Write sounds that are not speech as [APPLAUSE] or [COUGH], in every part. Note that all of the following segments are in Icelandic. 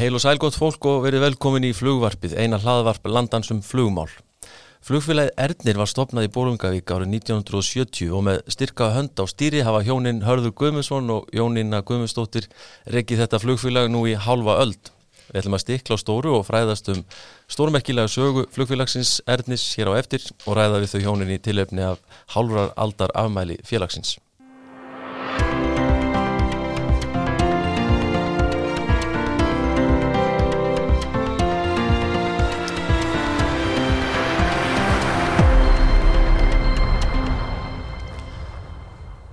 Heil og sælgótt fólk og verið velkomin í flugvarpið, eina hlaðvarp landansum flugmál. Flugfélagið Ernir var stopnað í Bólungavík árið 1970 og með styrka hönd á stýri hafa hjónin Hörður Guðmundsson og Jónina Guðmundsdóttir rekið þetta flugfélag nú í halva öld. Við ætlum að stikla á stóru og fræðast um stórmerkilega sögu flugfélagsins Ernis hér á eftir og ræða við þau hjónin í tilöfni af halvrar aldar afmæli félagsins.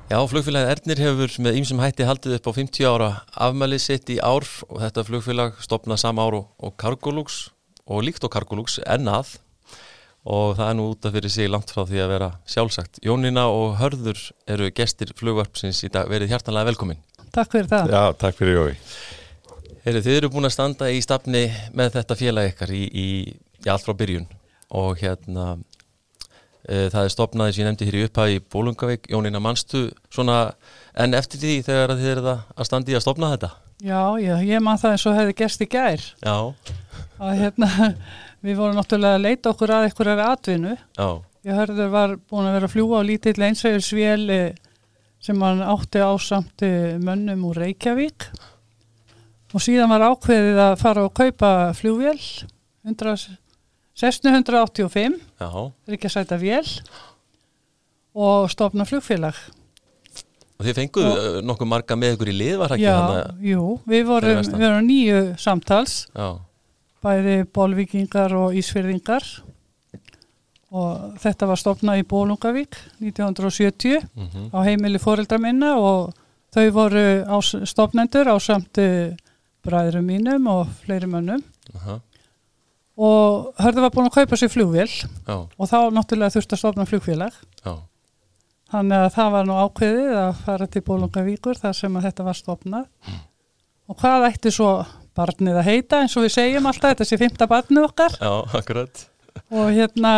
Já, flugfélagið Ernir hefur með ýmsum hætti haldið upp á 50 ára afmælið sitt í ár og þetta flugfélag stopnað sama ár og, og Cargolux og líkt á Cargolux ennað og það er nú út af fyrir sig langt frá því að vera sjálfsagt. Jónina og Hörður eru gestir flugvarpsins í dag, verið hjartanlega velkomin. Takk fyrir það. Já, takk fyrir Jói. Heyri, þið eru búin að standa í stafni með þetta félag ykkar í, í, í allt frá byrjun og hérna það er stopnaði sem ég nefndi hér í upphæði í Bólungavík, Jónina Manstu svona en eftir því þegar þið eru að standi að stopna þetta? Já, já, ég man það eins og hefði gerst í gær. Já. Að hérna, [LAUGHS] við vorum náttúrulega að leita okkur að atvinnu. Já. Ég hörður var búin að vera að fljúa á lítill einsæðursvél sem hann átti ásamt mönnum úr Reykjavík og síðan var ákveðið að fara og kaupa fljúvél 1685 Ríkjasæta vél og stofna flugfélag. Og þið fenguðu og, nokkuð marga með ykkur í lið var það ekki? Hann að Jú, við vorum, við vorum nýju samtals. Já. bæði bólvikingar og ísfyrðingar og þetta var stofnað í Bólungavík 1970 mm -hmm. á heimili fóreldra minna og þau voru stofnendur á samt bræðurum mínum og fleiri mönnum. Uh -huh. Og hörðu var búin að kaupa sér flugvél. Já. og þá náttúrulega þurfti að stofna flugfélag. Já. þannig að það var nú ákveðið að fara til Bólungavíkur þar sem að þetta var stofnað. Mm. og hvað ætti svo barnið að heita? Eins og við segjum alltaf þetta sé fymta barnið okkar. Já, akkurat. Og hérna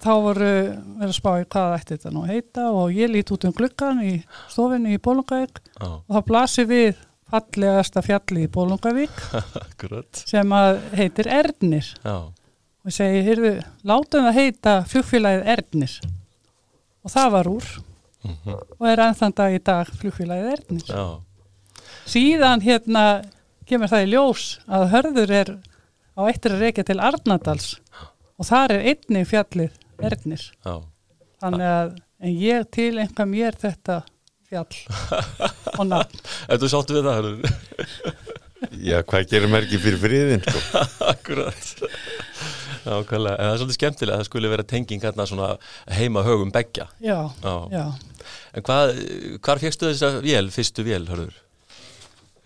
þá voru verið að spá í hvað ætti þetta nú að heita. Og ég lít út um glukkan í stofinni í Bólungavík og þá blasir við fallegasta fjalli í Bólungavík [LAUGHS] sem heitir Ernir Já. og ég segi, heyrðu, látum það heita flugfélagið Ernir og það var úr mm -hmm. og er ennþann dag í dag flugfélagið Ernir Já. síðan hérna kemur það í ljós að hörður er á eittir að reykja til Arnadals og þar er einni fjallið Ernir Já. þannig að en ég til einhvað mér þetta fjall og nafn [LAUGHS] Þú sáttu við það [LAUGHS] Já, hvað gerir merki fyrir friðin sko? [LAUGHS] Akkurat Ákvæmlega, en það er svolítið skemmtilega að það skulle vera tenging hérna svona heima högum begja Já, já, já. En hvað, hvar fegstu þess að vél, fyrstu vél, hörður?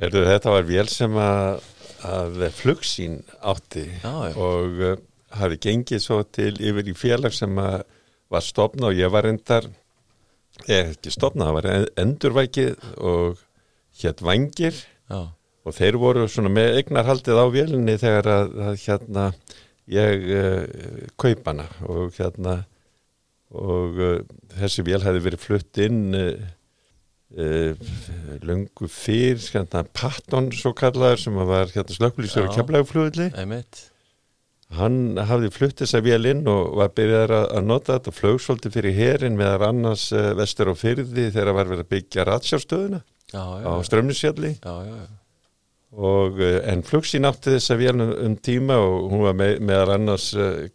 Erðu, þetta var vél sem að, að flugsín átti já, já. og uh, hafi gengið svo til yfir í félag sem að var stopna og ég var endar hef ekki stopnað, það var endurvækið og hétt vangir Já. og þeir voru svona með eignarhaldið á vélinni þegar að, að hérna ég uh, kaup hana og hérna og uh, þessi vél hefði verið flutt inn uh, lungu fyrr hérna Patton svo kallaður sem var hérna slökkulísur og kemlaugflugulli hann hafði flutt þessa vél inn og var byrjað að, að nota þetta flögsóldi fyrir herin meðar annars vestur á fyrði þegar var verið að byggja ratsjárstöðuna á strömnisfjalli og en flugsín átti þessa vél um tíma og hún var með, meðar annars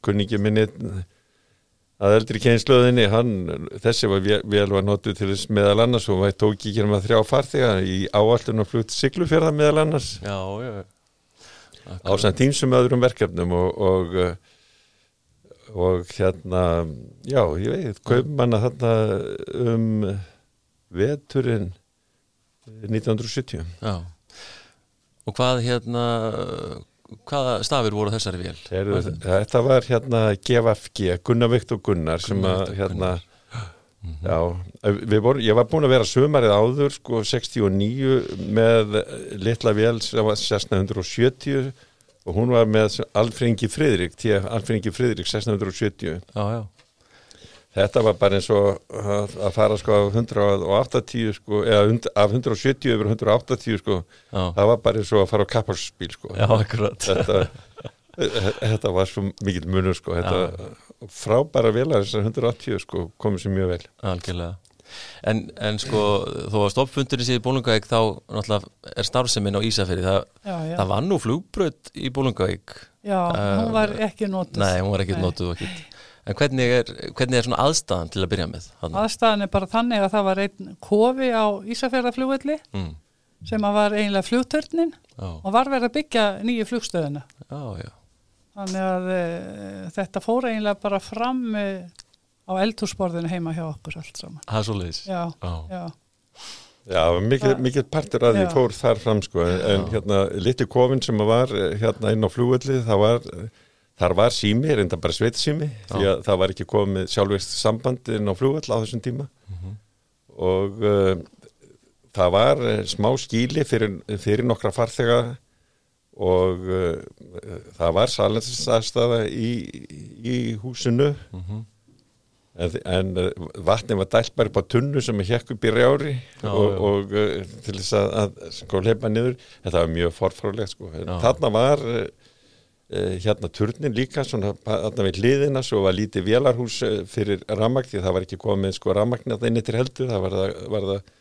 kunningi minni að eldri keinslöðinni hann, þessi var vél, vél var notuð til þess meðal annars og hún tók ekki hérna með þrjá farþega í áallun og flutt siglufjörða meðal annars. Já, já á samt tímsum öðrum verkefnum og, og, og hérna já, ég veit, kaupmanna þarna um veturinn 1970 Já, og hvað hérna hvaða stafir voru þessari? Heru, þetta var hérna GFG Gunnar Vikt og Gunnar sem að hérna Mm -hmm. Já, voru, ég var búin að vera sömarið áður sko 69 með litla vél sem var 1670 og hún var með Alfringi Fridrik Alfringi Fridrik 1670 já, já. þetta var bara eins og að, að fara sko af 180 sko, eða af 170 yfir 180 sko, Já. það var bara eins og að fara á kapparspíl sko. Já, akkurat. Þetta, [LAUGHS] þetta var svo mikil munur sko, þetta frábæra vel að þessar 180 sko komið sér mjög vel. Algjörlega. En, en sko þó að stoppfundurinn sé í Bólungavík þá náttúrulega er starfseminn á Ísaferi það, það var nú flugbröð í Bólungavík Já, uh, hún var ekki nótuð Nei, hún var ekki nótuð En hvernig er, hvernig er svona aðstæðan til að byrja með? Hann? Aðstæðan er bara þannig að það var einn kofi á Ísafjörðaflugvelli mm. sem var eiginlega flugtörnin og var verið að byggja nýju flugstöðuna Já, já Þannig að e, þetta fór eiginlega bara fram e, á eldhúsborðinu heima hjá okkur allt saman. Það er svo leiðis? Já, já. Já, mikið, mikið partur að því fór þar fram sko, en hérna liti kofin sem var eh, hérna inn á flúvöldi, það var, þar var sími, reynda bara sveitsími, því að það var ekki komið sjálfveist samband inn á flúvöld á þessum tíma mm -hmm. og uh, það var smá skíli fyrir, fyrir nokkra farþega og uh, það var salensinsaðstafa í, í húsinu. Mm -hmm. en, en uh, vatni var dælt bara upp á tunnu sem er hjekk upp í rjári já, og, já. og uh, til þess að, að sko leipa niður, þetta var mjög forfrálegt sko, þarna var uh, hérna turnin líka svona þarna við hliðina, svo var lítið vélarhús uh, fyrir rammagn, því það var ekki komið sko rammagn að það inn eittir heldur, það var það, var það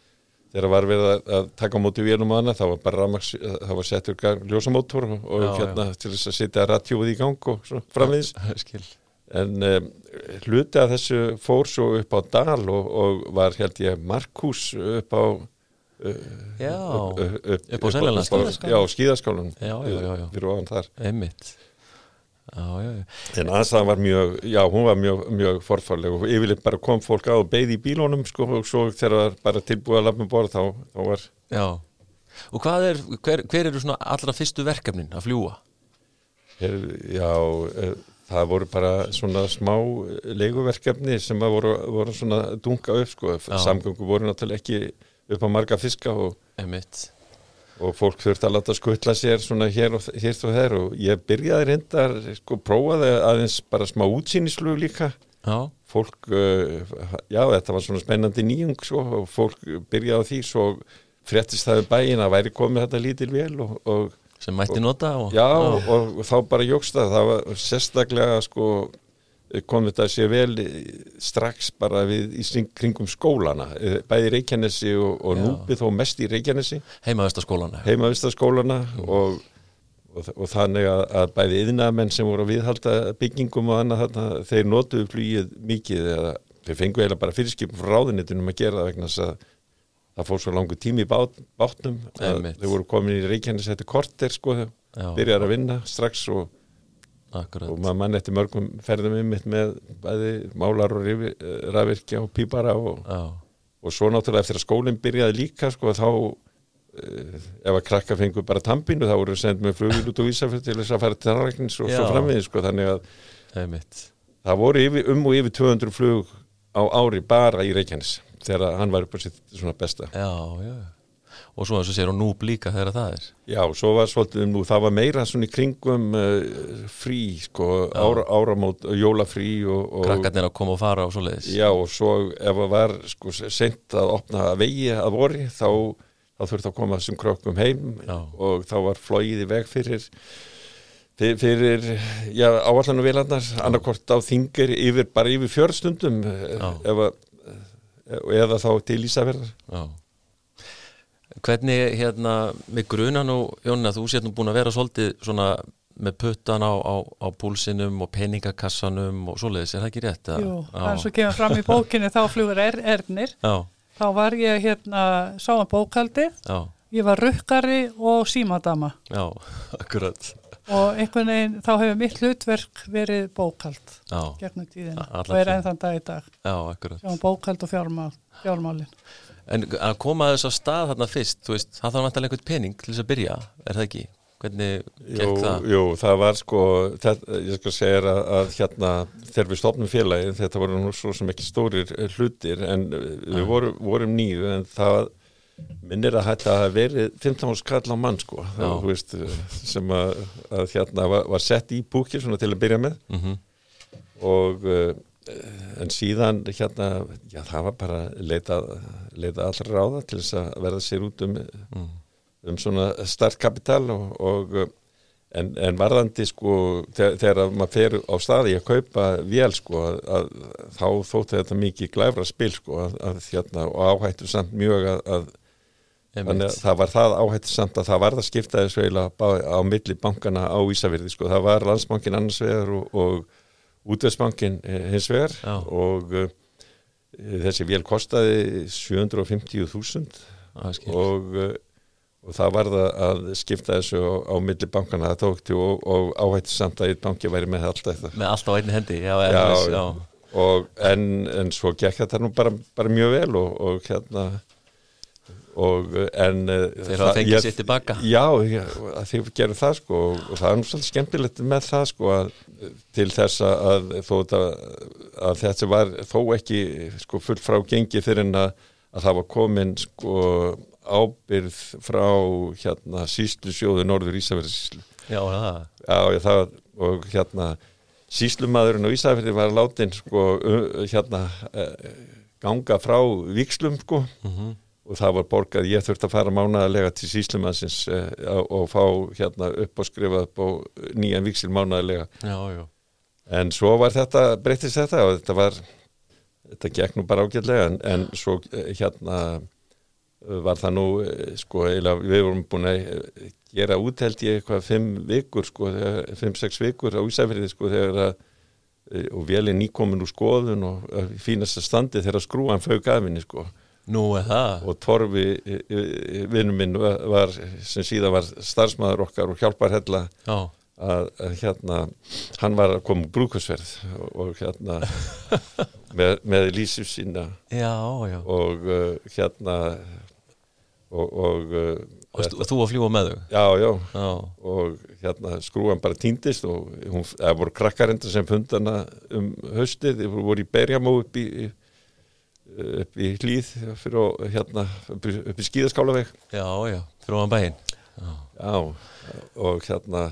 þegar var við að, að taka á móti vélum og annað, þá var bara ramags, það var settur ljósamótor og, og já, hérna já. til þess að setja ratjóð í gang og svo framviðis [LAUGHS] en um, hluti að þessu fór svo upp á Dal og, og var held ég Markus upp á uh, já, upp, upp, upp á Sælaland já, skíðaskálan fyrir ofan þar. Emmitt Já, já, já. En aðstæðan var mjög, já hún var mjög, mjög forfarleg og yfirleitt bara kom fólk á og beði í bílónum sko og svo þegar það var bara tilbúið að lafa með borð þá, þá var og hvað er, hver, hver eru svona allra fyrstu verkefnin að fljúa? Er, já, er, það voru bara svona smá leiguverkefni sem að voru, voru svona dunga upp sko, samgöngu voru náttúrulega ekki upp á marga fiska og Emitt og fólk þurfti að láta skutla sér svona hér og hér og þær og ég byrjaði reyndar, sko, prófaði aðeins bara smá útsýnislug líka. Já. fólk uh, já, þetta var svona spennandi nýjung svo, og fólk byrjaði á því svo fréttist það við bæin að væri komið þetta lítil vel og, og sem mætti nota og, já, og, og þá bara jógst það, það var sérstaklega sko kom þetta að sé vel strax bara við í kringum skólana eh, bæði Reykjanesi og, og núpið þó mest í Reykjanesi. Heimavistaskólana heimavistaskólana mm. og, og, og þannig að, að bæði yðnamenn sem voru að viðhalda byggingum og annað þarna, þeir notuðu flýið mikið eða þeir fengu eiginlega bara fyrirskipum frá ráðunitunum að gera vegna þess að það fór svo langu tími í bát, bátnum þeir voru komin í Reykjanesi þetta korter sko, byrjar að vinna strax og Akkurat. og maður mann eftir mörgum ferðum ymitt með bæði málar og rafirkja og pípara og, og svo náttúrulega eftir að skólinn byrjaði líka sko þá uh, ef að krakka fengur bara tampinu þá voru sendið með flugil út og vísafell til þess að fara til ræknins og Já. svo framvið sko þannig að það voru yfir, um og yfir 200 flug á ári bara í Reykjanes þegar hann var upp á sitt svona besta Já, já og svo þess að sér og núp líka þegar það er. Já, svo var svolítið nú, það var meira svona í kringum uh, frí, sko, ára, áramót jólafrí og, og Krakkarnir að koma og fara og svo leiðis Já, og svo ef það var, sko, sent að opna vegi að voru, þá þá þurfti að koma þessum krokkum heim já. og þá var flóið í veg fyrir fyrir, já, áallan og vilandar annarkort á þingir yfir, bara yfir fjörstundum eða, eða þá til Ísafjörðar Já Hvernig hérna með grunan og Jónina þú sétt nú búin að vera svolítið svona með puttan á, á, á púlsinum og peningakassanum og svoleiðis, er það ekki rétt? Jú, það er svo kemur fram í bókinni þá flugur er, erðnir Já. þá var ég hérna sáan um bókaldi Já. ég var rukkari og símadama. Já, [LAUGHS] akkurat. Og einhvern veginn þá hefur mitt hlutverk verið bókald gegnum tíðin og er ennþann dag í dag. Já, akkurat. Sjáum bókald og fjármál, fjármálin En að koma þess að stað þarna fyrst, þú veist, það þarf náttúrulega einhvern pening til þess að byrja, er það ekki? Hvernig gekk það? Jú, það var sko, þetta, ég skal segja að, að hérna, þegar við stopnum félagi, þetta voru nú svo sem ekki stórir hlutir, en við voru, vorum nýju, en það minnir að þetta hafi verið 15 árs kall á mann sko, það, veist, sem að, að hérna var, var sett í búkir svona til að byrja með mm -hmm. og en síðan hérna, já það var bara leita, leita allra ráða til þess að verða sér út um, mm. um svona startkapital og, og en, en varðandi sko þegar, þegar maður fer á staði að kaupa vél sko að, að þá þóttu þetta mikið glæfra spil sko að, að hérna og áhættu samt mjög að þannig að það var það áhættu samt að það var það skiptaði svo eiginlega á milli bankana á Ísafjörði sko það var landsbankin annars vegar og, og útveðsbankin hins vegar Já. og uh, þessi vél kostaði 750.000 og, uh, og það var það að skipta þessu á, á milli bankana það tókti og, og áhættu samt að einn banki væri með allt þetta með allt á einni hendi já, já, já. En, en svo gekk þetta nú bara, bara mjög vel og hérna og en eh, þeir hafa fengið sér tilbaka. Já, já þeir gerur það sko og það er náttúrulega skemmtilegt með það sko að, til þess að að, að þetta var þó ekki sko full frá gengi fyrir en að, að það var komin sko ábyrð frá hérna síslu sjóðu Norður Ísafjörðsíslu já, já, það og hérna síslumadurinn á Ísafjörði var látin sko hérna eh, ganga frá vikslum sko. Mm og það var borgað, ég þurfti að fara mánaðarlega til síslumansins eh, og fá hérna upp og skrifa upp og nýjan viksil já. en svo var þetta breytist þetta og þetta var þetta gekk nú bara ágjörlega en, en svo eh, hérna eh, var það nú sko við vorum búin að gera útheld í eitthvað fimm vikur sko, fimm-sex vikur á Ísafriði sko þegar að og velin nýkomin úr skoðun og fínast að standi þegar skrúan fög gafinni sko Nú er það. Og Torfi, vinnum minn, var, sem síðan var starfsmæður okkar og hjálpar hella að, að hérna, hann var að koma brúkusverð og, og hérna [LAUGHS] með, með lísið sína já, já. og uh, hérna og, og, og þú að fljúa með þau? Já, já, já. og hérna skrúan bara týndist og hún, það voru krakkarenda sem fundana um höstið, voru í berjamó upp í upp í hlýð fyrir hérna upp í, skíðaskálaveg Já, já, fyrir ofan bæinn já. já, og hérna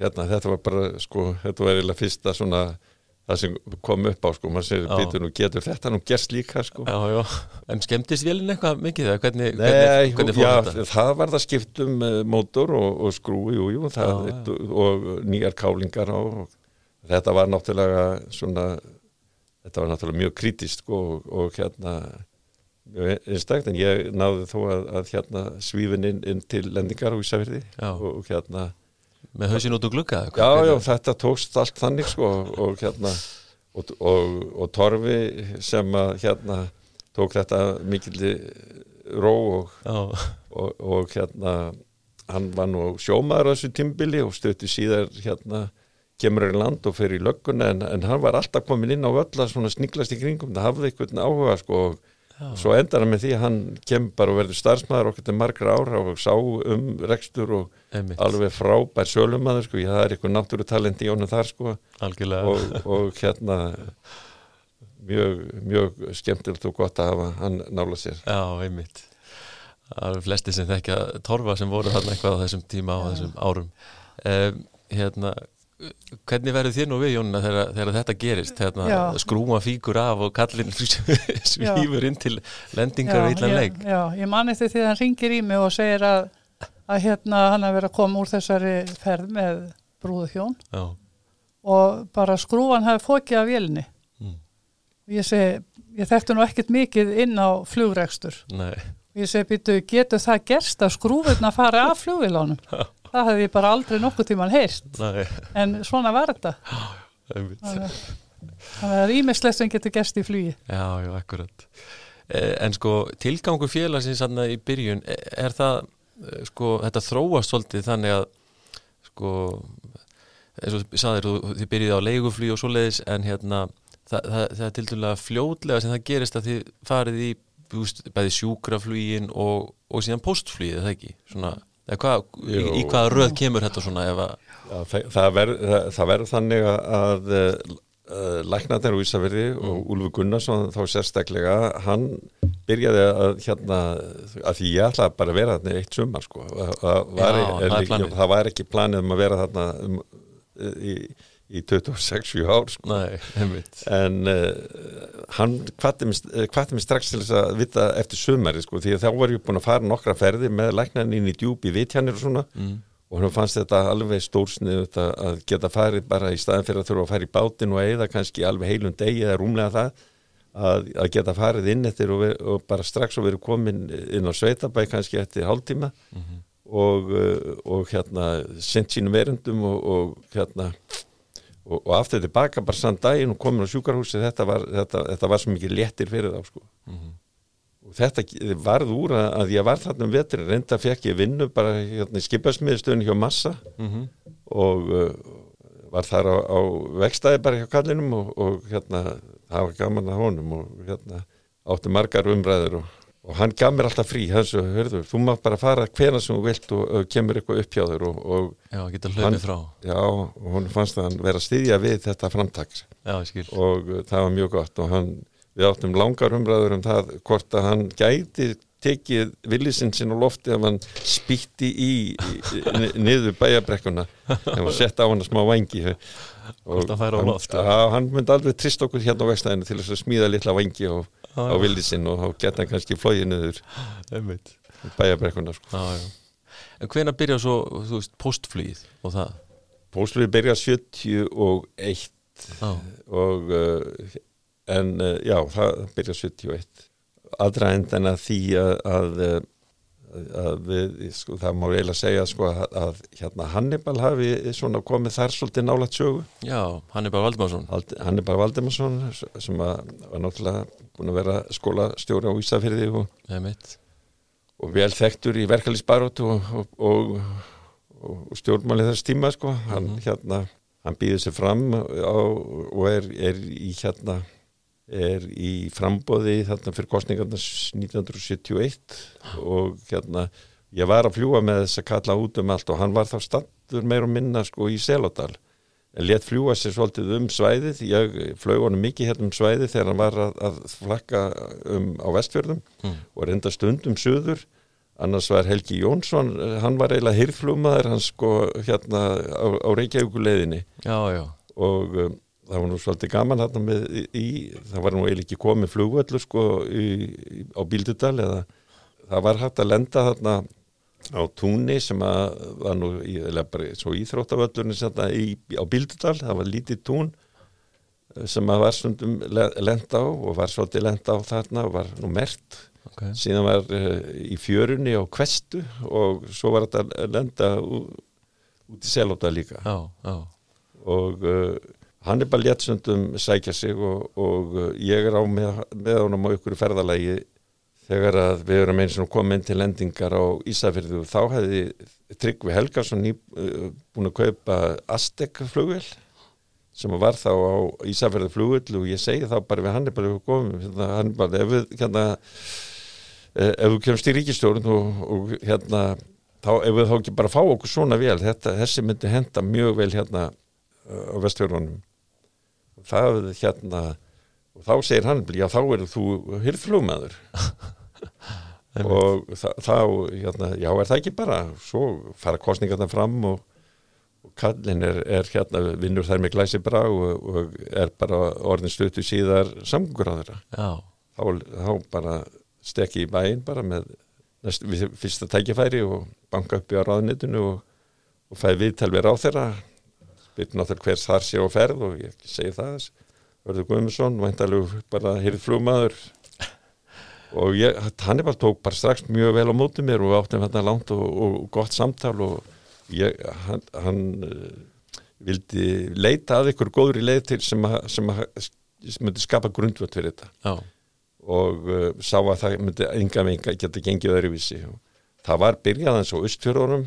hérna þetta var bara sko þetta var eiginlega fyrsta svona það sem kom upp á sko, maður sér býtur nú getur þetta nú gerst líka sko Já, já, en skemmtist velin eitthvað mikið það? Hvernig, Nei, hvernig, hvernig já, þetta? það var það skiptum uh, mótor og, og skrúi, jú, jú það, og nýjar kálingar og þetta var náttúrulega svona þetta var náttúrulega mjög krítist sko, og, og hérna einstakt en ég náði þó að, að hérna svífin inn, inn til lendingar á Ísafjörði og, og hérna með hausin út og glugga já, já, þetta tókst allt þannig sko, og hérna og, og Torfi sem að hérna tók þetta mikil ró og hérna hann var nú sjómaður á þessu tímbili og stötti síðar hérna kemur í land og fer í lögguna en, en hann var alltaf komin inn á öll að sniglast í kringum, það hafði eitthvað áhuga sko og Já. svo endar hann með því að hann kemur bara og verður starfsmæður okkur til margra ára og sá um rekstur og Einmitt. alveg frábær sölumæður sko, það er eitthvað náttúru talent í honum þar sko. Og, og hérna mjög, mjög skemmtilegt og gott að hafa hann nála sér. Já, einmitt. Það eru flesti sem þekkja torfa sem voru þarna eitthvað á þessum tíma á þessum árum. Um, hérna hvernig verður þér nú við Jónina þegar, þegar þetta gerist? Þegar skrúma fíkur af og kallin [LAUGHS] svífur inn til lendingar og yllan leik. Já, ég mani þetta því að hann ringir í mig og segir að, að hérna hann að vera að koma úr þessari ferð með brúðu hjón. Já. og bara skrúan hafi fókið af vélni mm. ég segi, ég þekktu nú ekkert mikið inn á flugregstur og ég segi, býtu, getur það gerst að skrúfurna fara af flugvilánum það hefði ég bara aldrei nokkuð tíman heyrst Nei. en svona var þetta. Þannig að það er ímislegt sem getur gerst í flugi. Já, já, akkurat. Eh, En sko, tilgangu félagsins í byrjun, e, er það e, sko, þetta þróast svolítið þannig að sko eins og saðir, þið byrjið á leiguflý og svo leiðis, en hérna það, það, það er til dæla fljótlega sem það gerist að þið farið í bæði sjúkraflýgin og, og síðan postflýið, það ekki? Svona Hvað, í, í hvaða röð kemur þetta svona að Já, það verður ver þannig að, að uh, læknaðir úr Ísafjörði mm. og Úlfur Gunnarsson þá sérstaklega, hann byrjaði að hérna, að því ég ætlaði bara að vera þarna eitt sumar sko, það var, Já, er, það, er, það var ekki planið um að vera þarna um, í, í 26 ár sko. Nei, en uh, hann hvati mig strax til þess að vita eftir sömari sko, því að þá var ég búin að fara nokkra ferði með læknan inn í djúbi vitjanir og svona mm. og hann fannst þetta alveg stórsnið að geta farið bara í staðin fyrir að þurfa að fara í bátin og eigða kannski alveg heilum degi eða rúmlega það að, að geta farið inn eftir og, og bara strax og verið komin inn á Sveitabæ kannski eftir hálftíma mm -hmm. og, og hérna sendt sínum verundum og, og hérna og, og aftur tilbaka bara sann daginn og komin á sjúkarhúsi þetta var, þetta, þetta var svo mikið léttir fyrir þá sko mm -hmm. og þetta varð úr að, að ég var þarna um vetri reynda fekk ég vinnu bara hérna í skipasmiðstöðun hjá Massa mm -hmm. og uh, var þar á, á vekstæði bara hjá kallinum og, og hérna það var gaman að honum og hérna áttu margar umræður og og hann gaf mér alltaf frí hans og hörðu, þú mátt bara fara hvena sem þú vilt og, og kemur eitthvað upp hjá þér og, og Já, frá. Já, og hún fannst að hann vera að styðja við þetta framtaks Já, og uh, það var mjög gott og hann, við áttum langar umræður um það hvort að hann gæti tekið villisinn sinn á lofti að hann spýtti í, í niður bæjabrekkuna þegar hann sett á hann að smá vangi og hann, hann myndi alveg trist okkur hérna á vextæðinu til þess að smíða litla vangi og á villisinn og þá geta hann kannski flóið niður [GASPS] bæjabrekkuna sko. En hvena byrja svo, þú veist, postflýð og það? Postflýð byrja 71 ah. og uh, en uh, já, það byrja 71 aðra endan að því að, að að við, sko, það má eiginlega segja sko, að, að hérna Hannibal hafi svona komið þar svolítið nálat sögu. Já, Hannibal Valdemarsson Hannibal Valdemarsson sem var náttúrulega búin að vera skólastjóri á Ísafyrði og, og vel þekktur í verkefliðsbarót og, og, og stjórnmáli þess tíma sko, hann mm -hmm. hérna hann býður sér fram á, og er, er í hérna er í frambóði þarna fyrir kostningarnas 1971 og hérna ég var að fljúa með þess að kalla út um allt og hann var þá standur meir og minna sko í Selodal en let fljúa sér svolítið um svæðið. Ég flög honum mikið hérna um svæðið þegar hann var að, að flakka um á vestfjörðum mm. og reynda stundum söður annars var Helgi Jónsson hann var eiginlega hirflúmaður hann sko hérna á, á Reykjavíkuleðinni og um, það var nú svolítið gaman þarna með í, það var nú eiginlega ekki komið flugvöldur sko í, í, á Bíldudal eða það var hægt að lenda þarna á túnni sem að var nú eða bara svo íþróttavöldurinn á Bíldudal, það var lítið tún eh, sem að var svondum lenda á og var svolítið lenda á þarna og var nú mert okay. síðan var uh, í fjörunni á Kvestu og svo var þetta lenda út í Selóta líka já, já. og uh, hann er bara léttsundum sækja sig og, og uh, ég er á með, með honum á ykkur ferðalagi. Þegar að við erum eins og komið til lendingar á Ísafjörðu og þá hefði Tryggvi Helgarsson ný, uh, búin að kaupa Aztek flugvel sem var þá á Ísafjörðu flugvel og ég segi þá bara við hann er bara komið, hérna, hann er bara ef við hérna, eh, ef við kemst í ríkistjórn og, og hérna þá ef við þá ekki bara fá okkur svona vel þetta, þessi myndi henda mjög vel hérna á vestfjörðunum það hérna og þá segir hann, já þá er þú hirðflugmaður. [LAUGHS] Og þá hérna, já er það ekki bara? Svo fara kostningarna fram og, og kallin er, er hérna vinnur þær með glæsi brá og, og er bara orðin stötu síðar þeirra þá, þá bara stekki í bæin bara með næst, fyrsta tækifæri og banka upp í á ráðnitinu og, og fæði viðtal við ráð þeirra spyrir náttúrulega hvers þar sé á ferð og ég segi það Verður Guðmundsson, væntalegu bara hirðflugmaður. Og ég, Hannibal tók bara strax mjög vel á mótið mér og áttum hérna langt og, og gott samtal og ég, hann, hann uh, vildi leita að ykkur góður í leið til sem að, sem að sem myndi skapa grundvöld fyrir þetta. Já. og uh, sá að það myndi enga venga geta gengið öðruvísi og það var byrjaðans á Östfjörðunum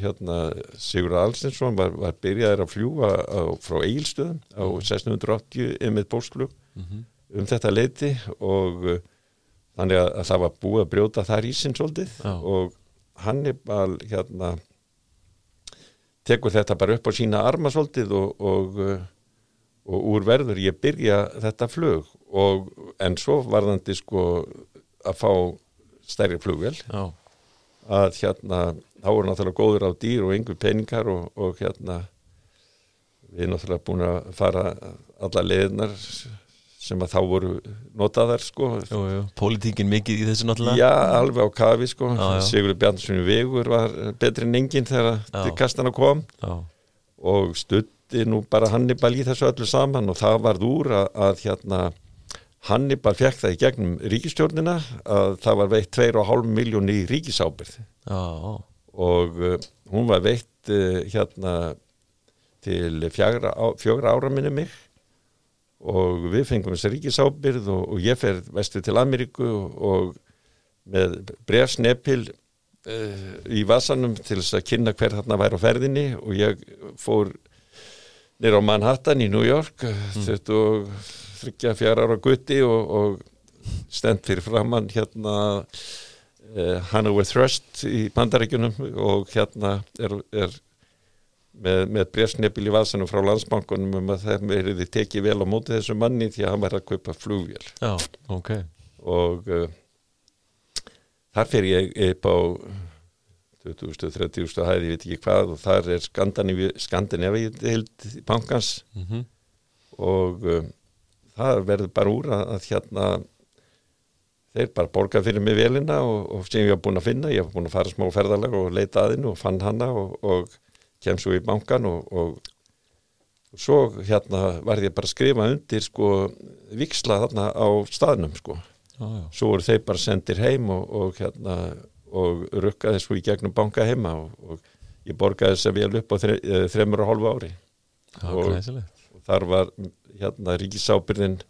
hérna Sigur Alstinsson var, var byrjaðir að fljúa á, frá Eilstöðum á 1680 yfir bósklug mm -hmm. um þetta leiti og uh, þannig að, að það var búið að brjóta þar í sinn svolítið oh. og Hannibal hérna tekur þetta bara upp á sína arma svolítið og, og, uh, og úr verður ég byrja þetta flug og en svo varðandi sko að fá stærri flugvel Já oh að hérna þá voru náttúrulega góður á dýr og yngur peningar og, og hérna við erum náttúrulega búin að fara alla leðinar sem að þá voru notaðar sko. Jú, jú. Politíkin mikið í þessu náttúrulega. Já, alveg á kafi sko. Sigurður Bjarnarsson Vegur var betri en enginn þegar til kastana kom. Já. og stutti nú bara Hannibal í þessu öllu saman og það varð úr að, að hérna Hannibal fekk það í gegnum ríkistjórnina að það var veitt 2,5 miljón í ríkisábyrð og uh, hún var veitt uh, hérna til fjögra, ára minni mig. Og við fengum þess að ríkisábyrð og, og ég fer vestu til Ameríku og, með brefsnepil uh, í vasanum til þess að kynna hver þarna væri á ferðinni. Og ég fór nýra á Manhattan í New York mm. þetta og þryggja fjara ára gutti og, og stend fyrir framann hérna uh, Hanover Thrust í bandaríkunum og hérna er, er með, með brefsnefil í vasanum frá landsbankunum um að það verið tekið vel á móti þessu manni því að hann var að kaupa flugvél Já, ok og uh, þar fer ég upp á 2030. hæði, ég veit ekki hvað og þar er Skandinavi held bankans mm -hmm. og uh, það verður bara úr að, að hérna þeir bara borga fyrir mig velina og, og sem ég hef búin að finna, ég hef búin að fara smá ferðalega og leita aðinu og fann hanna og, og kem svo í bankan og, og, og svo hérna var ég bara að skrifa undir sko viksla þarna á staðnum sko. Ah, svo voru þeir bara sendir heim og, og hérna og rukkaði svo í gegnum banka heima og ég borgaði þess að vel upp á þre, eh, og hálfu ári. Ah, og þar var hérna ríkisábyrðin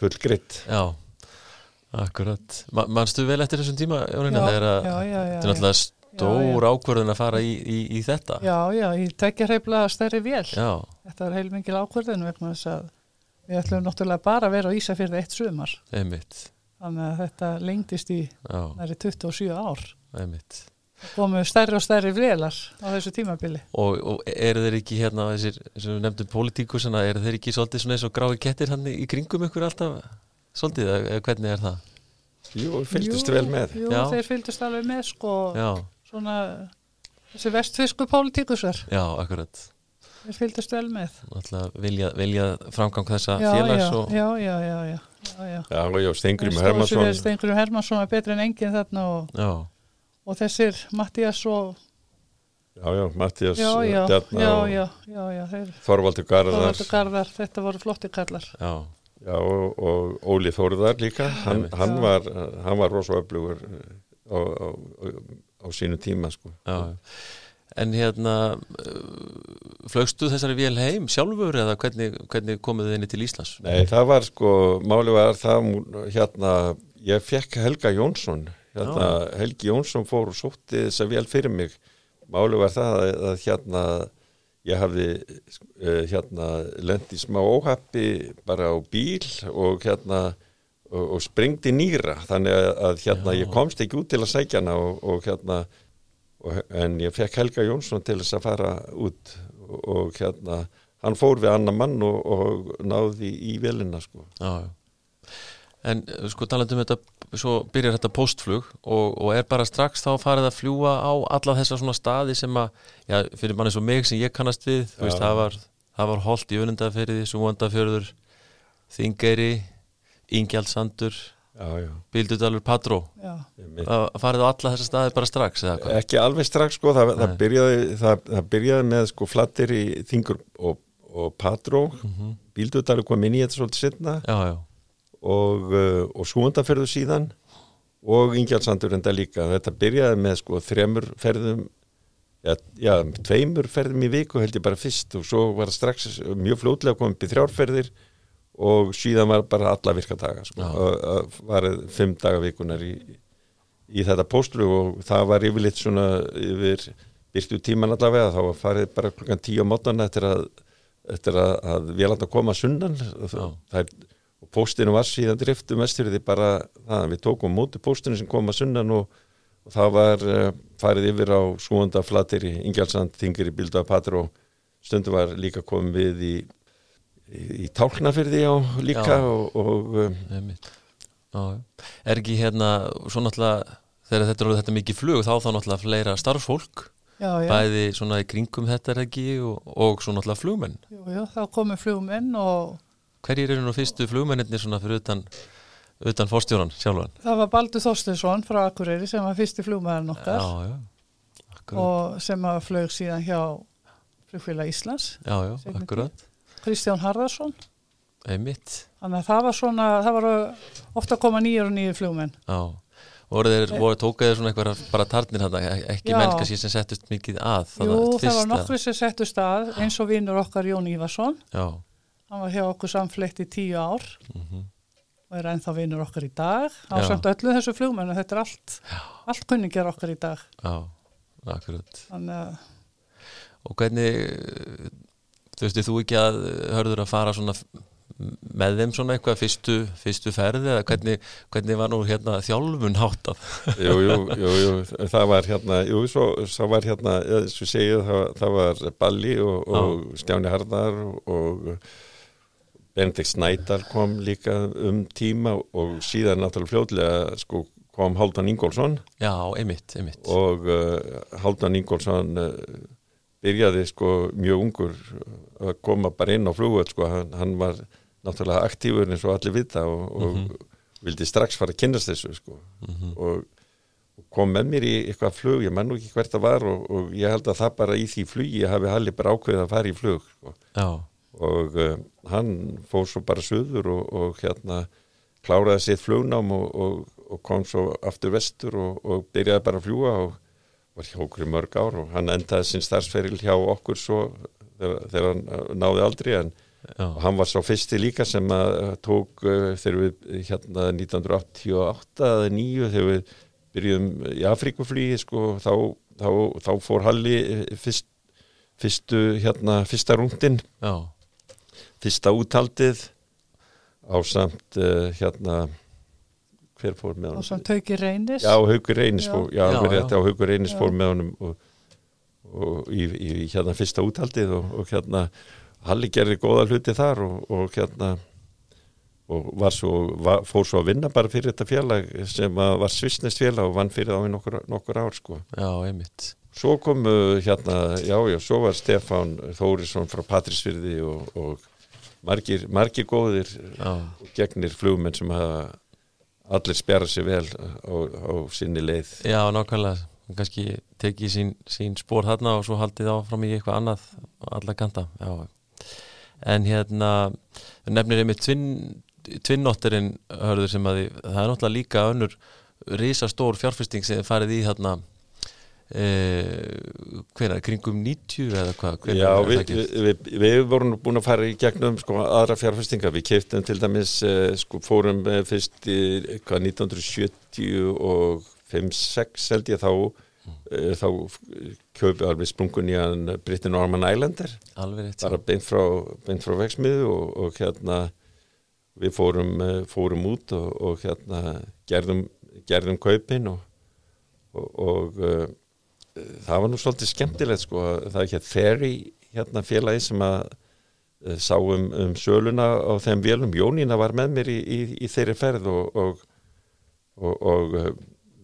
full gritt Já Akkurat, mannstu vel eftir þessum tíma Jónina, já, já, já, já stór ákverðin að fara í, í, í þetta? Já, já, ég tekja hreiflega stærri vél. Já. þetta er heilmingil ákverðin vegna þess að við ætlum náttúrulega bara að vera á Ísafjörði eitt sumar. Einmitt. þannig að þetta lengtist í næri 27 ár. Einmitt. Komu stærri og stærri vélar á þessu tímabili. Og, og eru þeir ekki hérna þessir, sem við nefndum politíkusana, eru þeir ekki svolítið svona eins og grái kettir hann í kringum ykkur alltaf svolítið, eða hvernig er það? Jú, fylgdust vel með. Jú, þeir fylgdust alveg með sko Já. svona þessi vestfisku pólitíkusar. Já, akkurat. Við fylgdast vel með. Vilja, vilja framgang þessa já, félags og... Já, já, já Já, já, já, já Stengurinn Hermansson Stengurinn Hermansson er betri en enginn þarna og, og þessir Mattías og Já, já, já, já, já Þorvaldur Garðar. Þorvaldur Garðar, þetta voru flotti kallar Já Já, og, og Óli Þórðar líka hann, hann var, var rosaöflugur á, á, á sínu tíma sko. En hérna flögstu þessari vél heim sjálfur eða hvernig, hvernig komuð þið inn til Íslands? Nei, það var sko, máli var það hérna, ég fekk Helga Jónsson hérna, Helgi Jónsson fór og sótti þessa vél fyrir mig. Máli var það að, að hérna ég hafði uh, hérna lendi smá óhappi bara á bíl og hérna og, og springdi nýra. Þannig að, að hérna Já. ég komst ekki út til að sækja hana og, og hérna og, en ég fekk Helga Jónsson til þess að fara út og hérna hann fór við annar mann og náði í velina sko. Já, En sko talandum þetta svo byrjar þetta postflug og er bara strax þá farið að fljúa á alla þessar svona staði sem að já, fyrir manni svo mig sem ég kannast við veist, það var, var holdt í önundafyrði, Súvandafjörður Þingeyri Ingjaldssandur Bíldudalur Padró að farið á alla þessa staði bara strax ekki alveg strax sko það, það, byrjaði, það, það byrjaði með sko flattir í Þingur og, og Padró mm -hmm. Bíldudalur kom inn í þetta svolítið setna já, já. Og, uh, og Súndaferðu síðan og Ingjaldssandur enda líka. Þetta byrjaði með sko þremur ferðum Já, já, tveimur ferðum í viku held ég bara fyrst og svo var það strax mjög flótlega komið í þrjárferðir og síðan var bara alla virkadaga sko. það var fimm daga vikunar í, í þetta póstlu og það var yfirleitt svona yfir byrtu tíman allavega. Þá var farið bara klukkan tíu á mótana eftir að, eftir að, að við landa að koma sunnan. Er, og póstinu var síðan driftu mestur því bara það við tókum móti póstinu sem koma sunnan og, og það var uh, farið yfir á Súanda Flatir í Ingjaldsand, Þingir í Bilda Patr og stundu var líka komið við í í tálknafyrði á líka já. og, og um, já, er ekki hérna svo náttúrulega þegar þetta er þetta mikið flug þá þá náttúrulega fleira starfsfólk já, já. bæði svona í kringum þetta er ekki og, og svo náttúrulega flugmenn. Jú, jú, þá komu flugmenn og Hverjir eru nú fyrstu flugmennir svona fyrir utan, utan fórstjóran sjálfan? það var Baldur Þorstinsson frá Akureyri sem var fyrsti flugmæðan okkar Já, já, og sem að flög síðan hjá flugfélag Íslands Já, já, akkurat. Kristján Harðarsson Einmitt, þannig að það var svona, það var ofta að koma nýjur og nýjur flugmenn. Já. Voru þeir, voru tókaði svona eitthvað bara tarnir hann, ekki Já. menn kannski sem settust mikið að Jú, það var nokkru sem settu stað eins og vinnur okkar Jón Ívarsson. Já, hann var hjá okkur samfleytt í tíu ár. Mhm, og er ennþá vinnur okkar í dag. Á Já. samt öllu þessu flugmennu, þetta er allt allt kunningjar okkar í dag. Já, akkurat. Þannig að Og hvernig þú veist, þú ekki að hörður að fara svona með þeim svona eitthvað fyrstu, fyrstu ferði eða hvernig, hvernig var nú hérna þjálfun háttað? jú, jú, [LAUGHS] jú, jú, það var hérna jú, svo, svo var hérna, eins og segið það, það var Balli og, og Stjáni Harðar og Benedikt Snædal kom líka um tíma og síðan náttúrulega fljóðlega sko kom Háldan Ingólfsson. Já, einmitt, einmitt. Og uh, Háldan Ingólfsson uh, byrjaði sko mjög ungur að koma bara inn á flugvöld sko, hann, hann var náttúrulega aktífur eins og allir vita og, og vildi strax fara að kynast þessu sko. Og, og kom með mér í eitthvað flug, ég man nú ekki hvert það var og, og ég held að það bara í því flugi hafi Halli bara ákveðið að fara í flug sko. Og uh, hann fór svo bara söður og, og hérna kláraði sitt flugnám og, og, og kom svo aftur vestur og, og byrjaði bara að fljúa og var hjá okkur í mörg ár og hann endaði sinn starfsferil hjá okkur svo þegar, þegar hann uh, náði aldrei en hann var svo fyrsti líka sem að tók uh, þegar við hérna 1988 eða 9 þegar við byrjuðum í Afríkuflýi sko þá, þá, þá fór Halli fyrst, fyrstu hérna fyrsta rúndin já, fyrsta úthaldið á samt uh, hérna hver fór með honum? sem Tauki Reynis Já, Haukur Reynis Já. fór, já, Já, já. rétt, já, Haukur Reynis fór með honum og, og í, í, í hérna fyrsta úthaldið og, og hérna Halli gerði góða hluti þar og, og hérna og var svo, var, fór svo að vinna bara fyrir þetta félag sem að var svisnest félag og vann fyrir þá í nokkur, nokkur ár sko. já, einmitt Svo komu hérna, já, já, svo var Stefán Þórisson frá Patrísfyrði og, og margir, margir góðir og gegnir flugmenn sem hafa allir spjara sig vel á, á sinni leið. já nákvæmlega kannski tekið sín, sín spór þarna og svo haldið áfram í eitthvað annað á alla kanta já. en hérna nefnir einmitt tvinn tvinnóttirinn hörður sem að þið, það er náttúrulega líka önnur risastór fjárfesting sem þið farið í þarna e, hvenær, kringum 90 eða hvað? Já, við, við, við, við vorum búin að fara í gegnum sko, aðra fjárfestingar. Við keiftum til dæmis, eh, sko, fórum eh, fyrst í hvað, 1975-6 held ég þá, eh, þá kjöpum alveg sprungun í hann Britain Norman Islander, alveg rétt. Bara beint frá, beint frá veksmiðu og, og hérna við fórum, eh, fórum út og, og hérna gerðum, gerðum kaupin og, og, og uh, það var nú svolítið skemmtilegt sko, það er ekki að ferri hérna félagi sem að uh, sá um, um söluna á þeim vélum, Jónína var með mér í, í, í þeirri ferð og, og, og, og uh,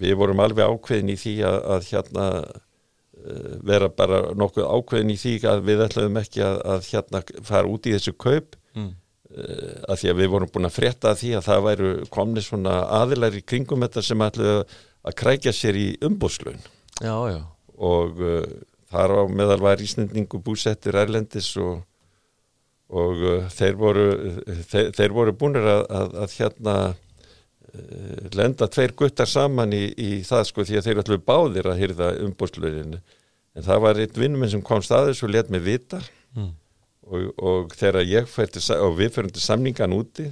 við vorum alveg ákveðin í því að, að hérna uh, vera bara nokkuð ákveðin í því að við ætlaðum ekki að, að hérna fara út í þessu kaup mm. að því að við vorum búin að frétta að því að það væru komni svona aðilar í kringum þetta sem ætlaðu að krækja sér í umbúðslaun já, já, og uh, þar á meðal var ísnendingu búsettur Erlendis og, og uh, þeir voru þeir, þeir voru búinir að, að, að hérna uh, lenda tveir guttar saman í, í það sko því að þeir ætlu báðir að hyrða umbúðslaunin en það var einn vinnuminn sem kom staðis og let mig vita mm. og, og þegar ég sa- og við fyrir samningan úti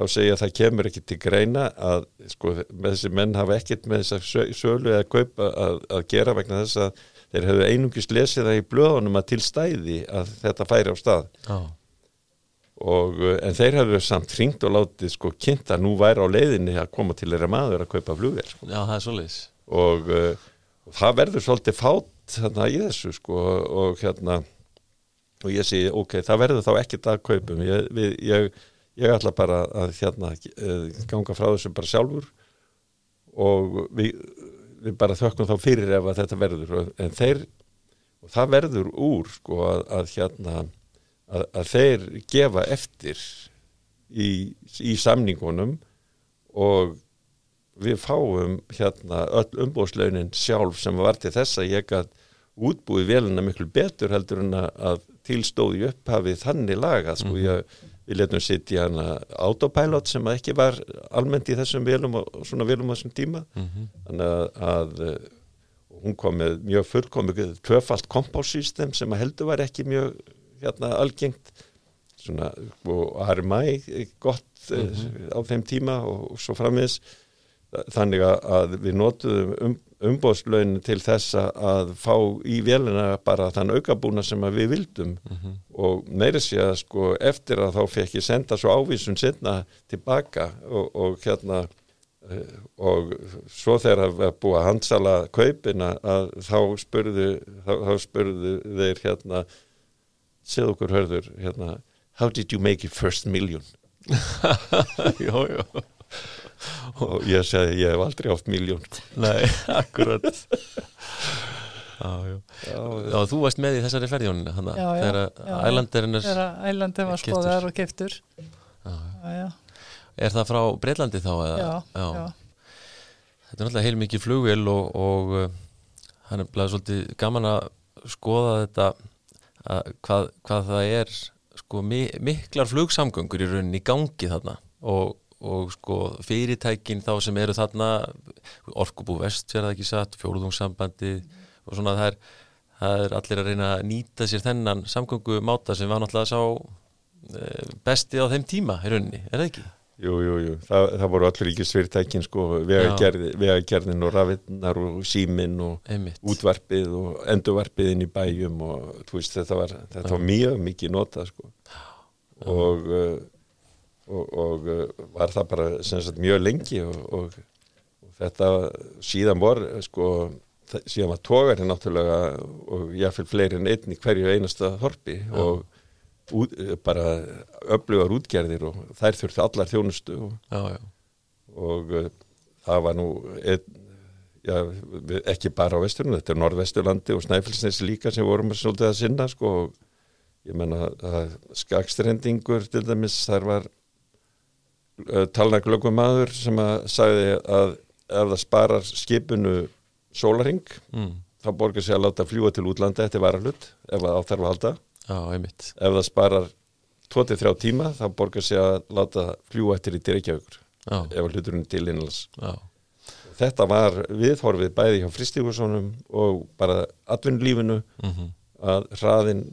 þá segja að það kemur ekki til greina að sko, með þessi menn hafa ekkert með þess að sölu eða kaupa að, að gera vegna þess að þeir hefðu einungis lesið það í blöðunum að til stæði að þetta færi á stað. Já, og, en þeir hefðu samt hringt og látið sko kynnt að nú væri á leiðinni að koma til þeirra maður að kaupa flugvél sko. já, það er svoleiðis. Og, uh, og það verður svolítið fátt þarna í þessu sko og hérna og ég segi ok, það verður þá ekkert að kaupum. Ég, við, ég, ég ætla bara að hérna uh, ganga frá þessu bara sjálfur og við, við bara þökkum þá fyrir ef að þetta verður en þeir og það verður úr sko að, að hérna að, að þeir gefa eftir í, í samningunum og við fáum hérna öll umbóðslaunin sjálf sem var til þess að ég gæt útbúið velina miklu betur heldur en að tilstóði upphafið þannig laga sko mm -hmm. ég við letum sittja hana autopilot sem ekki var almennt í þessum velum og svona velum á þessum tíma mm -hmm. þannig að, að eh, hún kom með mjög fullkomið tvöfalt kompásystem sem að heldur var ekki mjög hérna algengt svona og RMI gott mm -hmm. á þeim tíma og, og svo framins þannig að við notuðum um, umbóðslaunin til þess að fá í velina bara þann aukabúna sem við vildum. Mm -hmm. og meiri sé að sko eftir að þá fekk ég senda svo ávísun sinna tilbaka og, og hérna eh, og svo þegar við búum að handsala kaupina að þá spurðu þá, þá spurðu þeir hérna segð okkur hörður hérna how did you make your first million? [LAUGHS] Jó, jó og ég segi ég hef aldrei átt miljón Nei, [LAUGHS] akkurat. [LAUGHS] Já, já. Já, þú varst með í þessari ferðjón þegar ælandirinn er þegar ælandir var skoðar og keftur Er það frá Breitlandi þá? Já, já. Þetta er náttúrulega heil mikið flugvél og, og uh, hann er blæðið svolítið gaman að skoða þetta að hvað, hvað það er sko miklar flugsamgöngur í rauninni í gangi þarna. Og og sko fyrirtækin þá sem eru þarna orkubú vest verða ekki satt, fjóruðungssambandi og svona það er, það er allir að reyna að nýta sér þennan samgöngu máta sem var náttúrulega sá e, besti á þeim tíma í rauninni, er það ekki? Jú, jú, jú, það, það voru allir ekki svirtækin sko, vegagerðin og rafinnar og símin og Einmitt. útvarpið og endurvarpiðin í bæjum og þú veist þetta var, þetta var mjög mikið nota sko og uh, og, og uh, var það bara sagt, mjög lengi og, og, og þetta síðan vor sko, síðan var tógarinn náttúrulega og ég fyrir fleiri en einn í hverju einasta horfi ja. og út, bara öflugar útgerðir og þær þurfti allar þjónustu já, já. og það var nú einn Já, ekki bara á vesturinu, þetta er Norðvesturlandi og Snæfellsnesi líka sem vorum svolítið að sinna sko og ég menna að skakstrendingur til dæmis þar var Eh, talnaglöggum maður sem að sagði að ef það sparar skipinu sólaring mm. þá borgar sér að láta fljúa til útlanda eftir varalut ef það áþarf að halda ah, ef það sparar 23 tíma þá borgar sér að láta fljúa eftir í dyrkjaugur ah. ef hluturinn til innlands ah. þetta var viðhorfið bæði hjá fristíkursónum og bara atvinnulífinu mm -hmm. að hraðin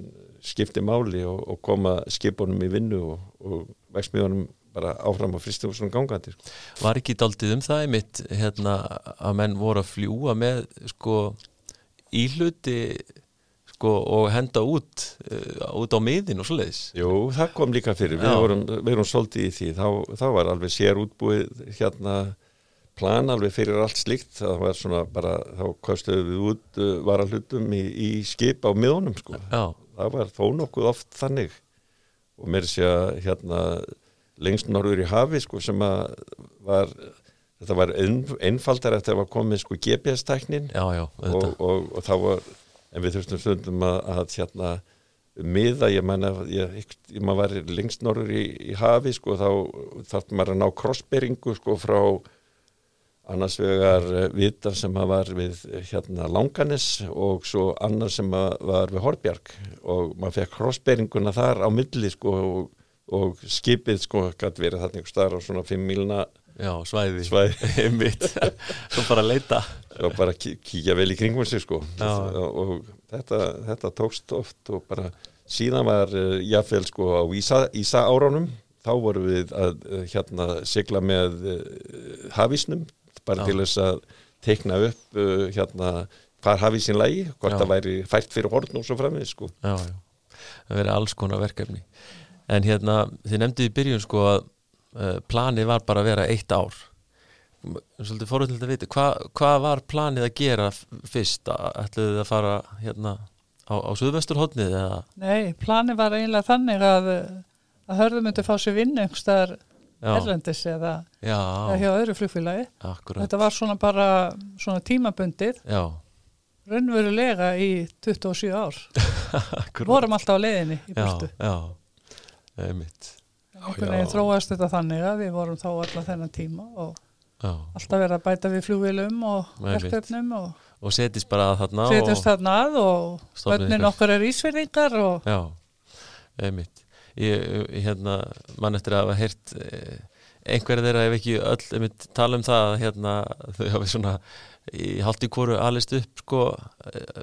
skipti máli og, og koma skipunum í vinnu og, og vexmiðunum bara áfram á fristum gangandi sko. Var ekki daldið um það einmitt hérna, að menn voru að fljúa með sko íhluti sko og henda út uh, út á miðin og svoleiðis? Jú, það kom líka fyrir, við vorum, við vorum svolítið í því, þá, þá var alveg sér útbúið hérna plan alveg fyrir allt slikt, það var svona bara, þá kostuðum við út uh, varahlutum í, í skip á miðunum sko, Já. það var þó nokkuð oft þannig. Og mér sé að hérna lengst norður í hafi sko sem að var þetta var einfaldar eftir að var komið sko GPS-tæknin og, og, og, og þá var en við þurftum stundum að, að hérna miða, ég menna maður var lengst norður í, í hafi sko þá þarf maður að ná krossberingu sko frá annars vegar vitar sem að var við hérna Langanis og svo annars sem að var við Horbjörg og maður fekk krossberinguna þar á milli sko og og skipið sko gæti verið þarna einhver staðar á svona 5 milna Já, svæði, svæði. [LAUGHS] svo bara leita. Og bara kíkja vel í kringum sig sko. Já. og þetta, þetta tókst oft og bara síðan var uh, jáfnveil sko á Ísa, Ísa áránum þá voru við að uh, hérna sigla með uh, hafísnum bara Já. til þess að teikna upp hérna hvar hafísin lægi, hvort það væri fært fyrir horn og svo framvið sko. Já, það verið alls konar verkefni en hérna þið nefndið í byrjun sko að uh, planið var bara að vera eitt ár. Svolítið fórhundilegt að vita hvað hva var planið að gera fyrst? Ætluðu þið að fara hérna á, á Suðvesturhóttnið eða? Nei, planið var eiginlega þannig að að hörðum myndi fá sér vinn einhverstaðar erlendis eða, eða hjá öðru flugfélagi. Þetta var svona bara svona tímabundið. Já. raunverulega í 27 ár. [LAUGHS] Vorum alltaf á leiðinni í bústu Já, já, einmitt. Einhvern veginn þróast þetta þannig að við vorum þá alltaf þennan tíma og já. alltaf verið að bæta við flugvilum og verkefnum og, og setjast bara að þarna setjast og þarna að og bönnin okkar er ísverðingar og Já, einmitt. Ég, hérna, mann eftir að hafa heyrt eh, einhverja þeirra ef ekki öll einmitt, tala um það hérna, þau hafi svona í haldi kóru alist upp sko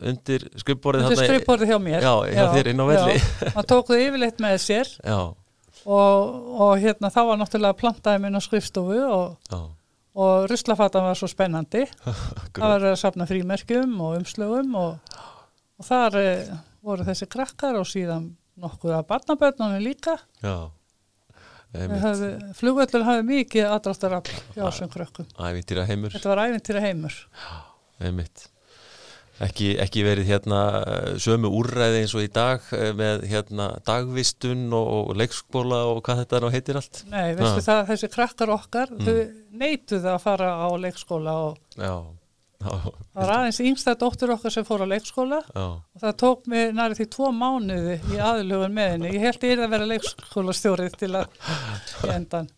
undir skrifborðið undir skrifborðið hjá mér. Já, hjá þér inn á velli. [LAUGHS] maður tók þau yfirleitt með sér. Og, og hérna þá var náttúrulega plantaði minn á skrifstofu og, og ruslafatan var svo spennandi. [LAUGHS] Það var að sapna frímerkjum og umslögum og, og þar e, voru þessi krakkar og síðan nokkuð að barnaböðnunum líka. Já Flugvöllur hafði mikið aðráttar hjá þessum krökkum. Ævintýra heimur. Þetta var ævintýra heimur. Einmitt. Ekki, ekki verið hérna sömu úrræði eins og í dag eh, með hérna dagvistun og, og leikskóla og hvað þetta og heitir allt. Nei, veistu það, þessi krakkar okkar, mm. þau neituð að fara á leikskóla og Já það var aðeins yngsta dóttur okkar sem fór á leikskóla. Já. og það tók mig næri því tvo mánuði í aðlugun með henni. Ég held ég er að vera leikskólastjórið til að endan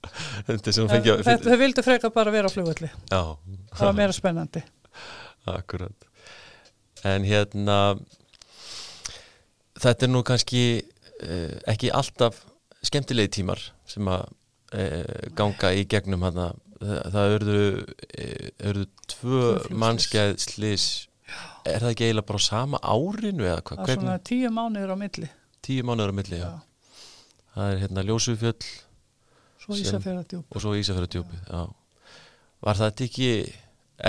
þau vildu freka bara vera á flugvöldi það var meira spennandi. Akkurat. En hérna þetta er nú kannski eh, ekki alltaf skemmtilegi tímar sem að eh, ganga í gegnum hana það eru tvö mannskæð slis er það ekki eiginlega bara sama árinu eða hvað? Það er svona tíu mánuður á milli. Tíu mánuður á milli, já, já. Það er hérna Ljósufjöll Svo Ísafjörðardjúpi Og svo Ísafjörðardjúpi, já. Var það ekki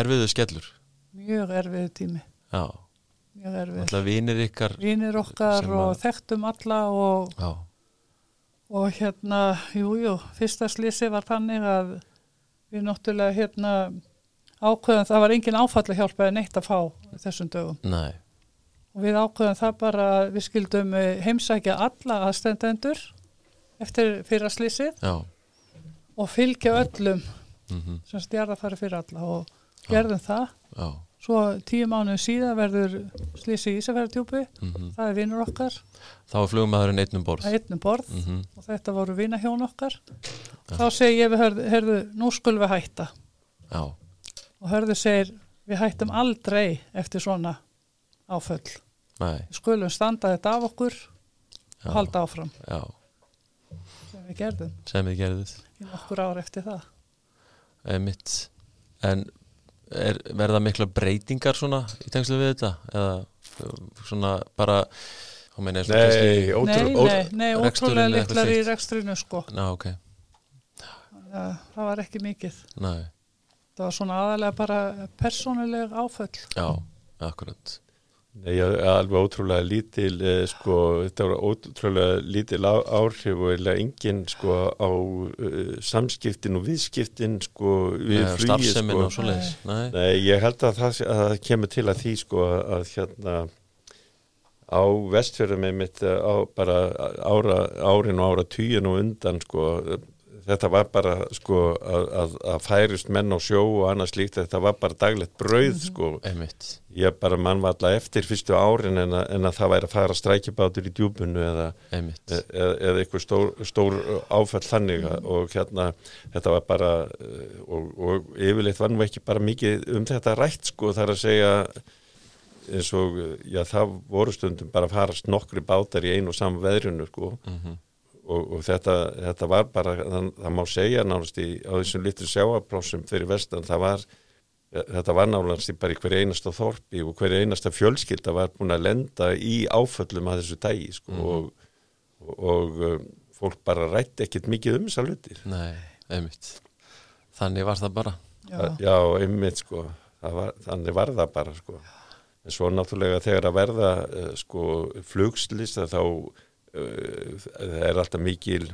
erfiðu skellur? Mjög erfiðu tími. Já. Mjög erfiðu Alltaf vinir ykkar Vinir okkar og að... þekktum alla og, og hérna, jújú jú, fyrsta slisi var þannig að við náttúrulega hérna ákveðum, það var engin áfall að hjálpa en eitt að fá þessum dögum Nei. og við ákveðum það bara við skildum eh, heimsækja alla aðstendendur eftir fyrra slísið og fylgja öllum mm -hmm. sem stjarða fari fyrir alla og gerðum Já. það Já. Svo tíu mánuðu síðan verður slísi í Ísafjörðardjúpi mm -hmm. það er vinnur okkar. Þá er flugumæðurinn einnum borð. Einnum borð. Mm -hmm. og þetta voru vinnahjón okkar. Þá segi ég við hörðu, hörðu nú skulum við hætta. Já. og hörðu segir við hættum aldrei eftir svona áföll. Nei. við skulum standa þetta af okkur og halda áfram. Já. sem við gerðum. Sem við gerðum. Í nokkur ár eftir það. Emitt. en er, verða mikla breytingar svona í tengslu við þetta? Eða svona bara Nei, nei, nei, nei, ótrúlega litlar í rekstrinu sko. Ná, ok. Það, það var ekki mikið. Nei. það var svona aðalega bara persónuleg áföll. Já, akkurat Nei, alveg ótrúlega lítil eh, sko, þetta var ótrúlega lítil áhrif og eiginlega enginn sko á uh, samskiptin og viðskiptin sko við Nei, flugi sko Nei. Nei, ég held að það, að það kemur til að því sko að hérna á vestfjörðum með mitt á bara ára, árin og ára tíun og undan sko þetta var bara sko að, að, að færist menn á sjó og annars líkt þetta var bara daglegt brauð mm -hmm. sko Einmitt. ég bara mann var alltaf eftir fyrstu árin en að, en að það væri að fara strækibátur í djúbunu eða, e, eða, eða eitthvað stór, stór áfæll þannig mm -hmm. og hérna þetta var bara og, og yfirleitt var nú ekki bara mikið um þetta rætt sko þar að segja eins og já það voru stundum bara að farast nokkri bátar í einu og saman veðrunu sko mm -hmm og, og þetta, þetta var bara, það, það má segja náttúrulega í, á þessum litlu sjáaplássum fyrir vestan, það var þetta var náttúrulega bara í hverju einasta þorpi og hverju einasta fjölskylda var búin að lenda í áföllum að þessu dægi sko, mm. og, og, og um, fólk bara rætti ekkert mikið um þessa lutir Nei, einmitt. Þannig var það bara. Já, Já einmitt sko var, þannig var það bara sko. En svo náttúrulega þegar að verða uh, sko flugslist þá Eh, það er alltaf mikil,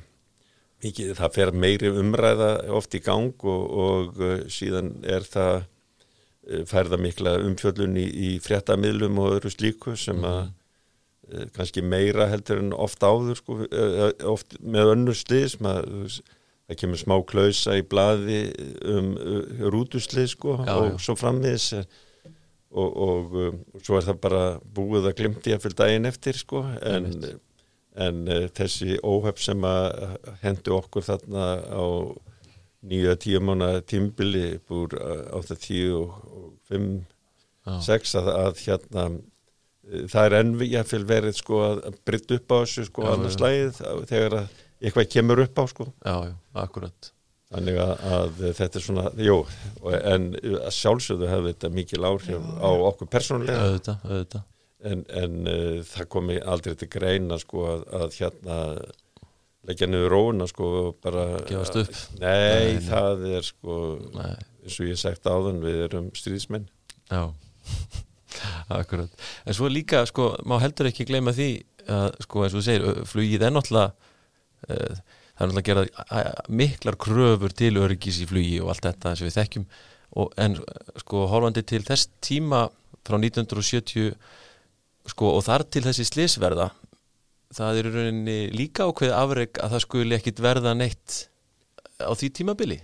mikil það fer meiri umræða oft í gang og, og eh, síðan er það eh, færða mikla umfjöllun í, í fréttamilum og öðru slíku sem að mm. kannski meira heldur en oft áður sko, oft með önnur slið sem að það kemur smá klausa í bladi um rútuslið sko já, og já. svo frammiðis og, og um, svo er það bara búið að glimti að fylg daginn eftir sko en, en uh, þessi óhef sem að hendu okkur þarna á nýja tíu mánu tímbili búr á það tíu og fimm, sex að, að hérna uh, það er enn ég fylg verið sko að brytta upp á þessu sko annars lægið þegar að eitthvað kemur upp á sko. Já, já, akkurat. Þannig að, að þetta er svona, jú, en sjálfsögðu hefði þetta mikil áhrif á okkur persónulega. Auðvitað, auðvitað. En, en uh, það komi aldrei til greina sko að, að hérna leggja niður róuna sko bara. Gefast upp. Nei, nei, það er sko, nei. eins og ég sagt áðan, við erum stríðismenn. Já, [LAUGHS] akkurat. En svo líka sko, má heldur ekki gleyma því að sko eins og þú segir, flugið er náttúrulega... Uh, það er náttúrulega að gera miklar kröfur til öryggis í flugi og allt þetta sem við þekkjum og, en sko hálfandi til þess tíma frá 1970 sko og þar til þessi slisverða það er í rauninni líka ákveð afreg að það skuli ekkit verða neitt á því tímabili.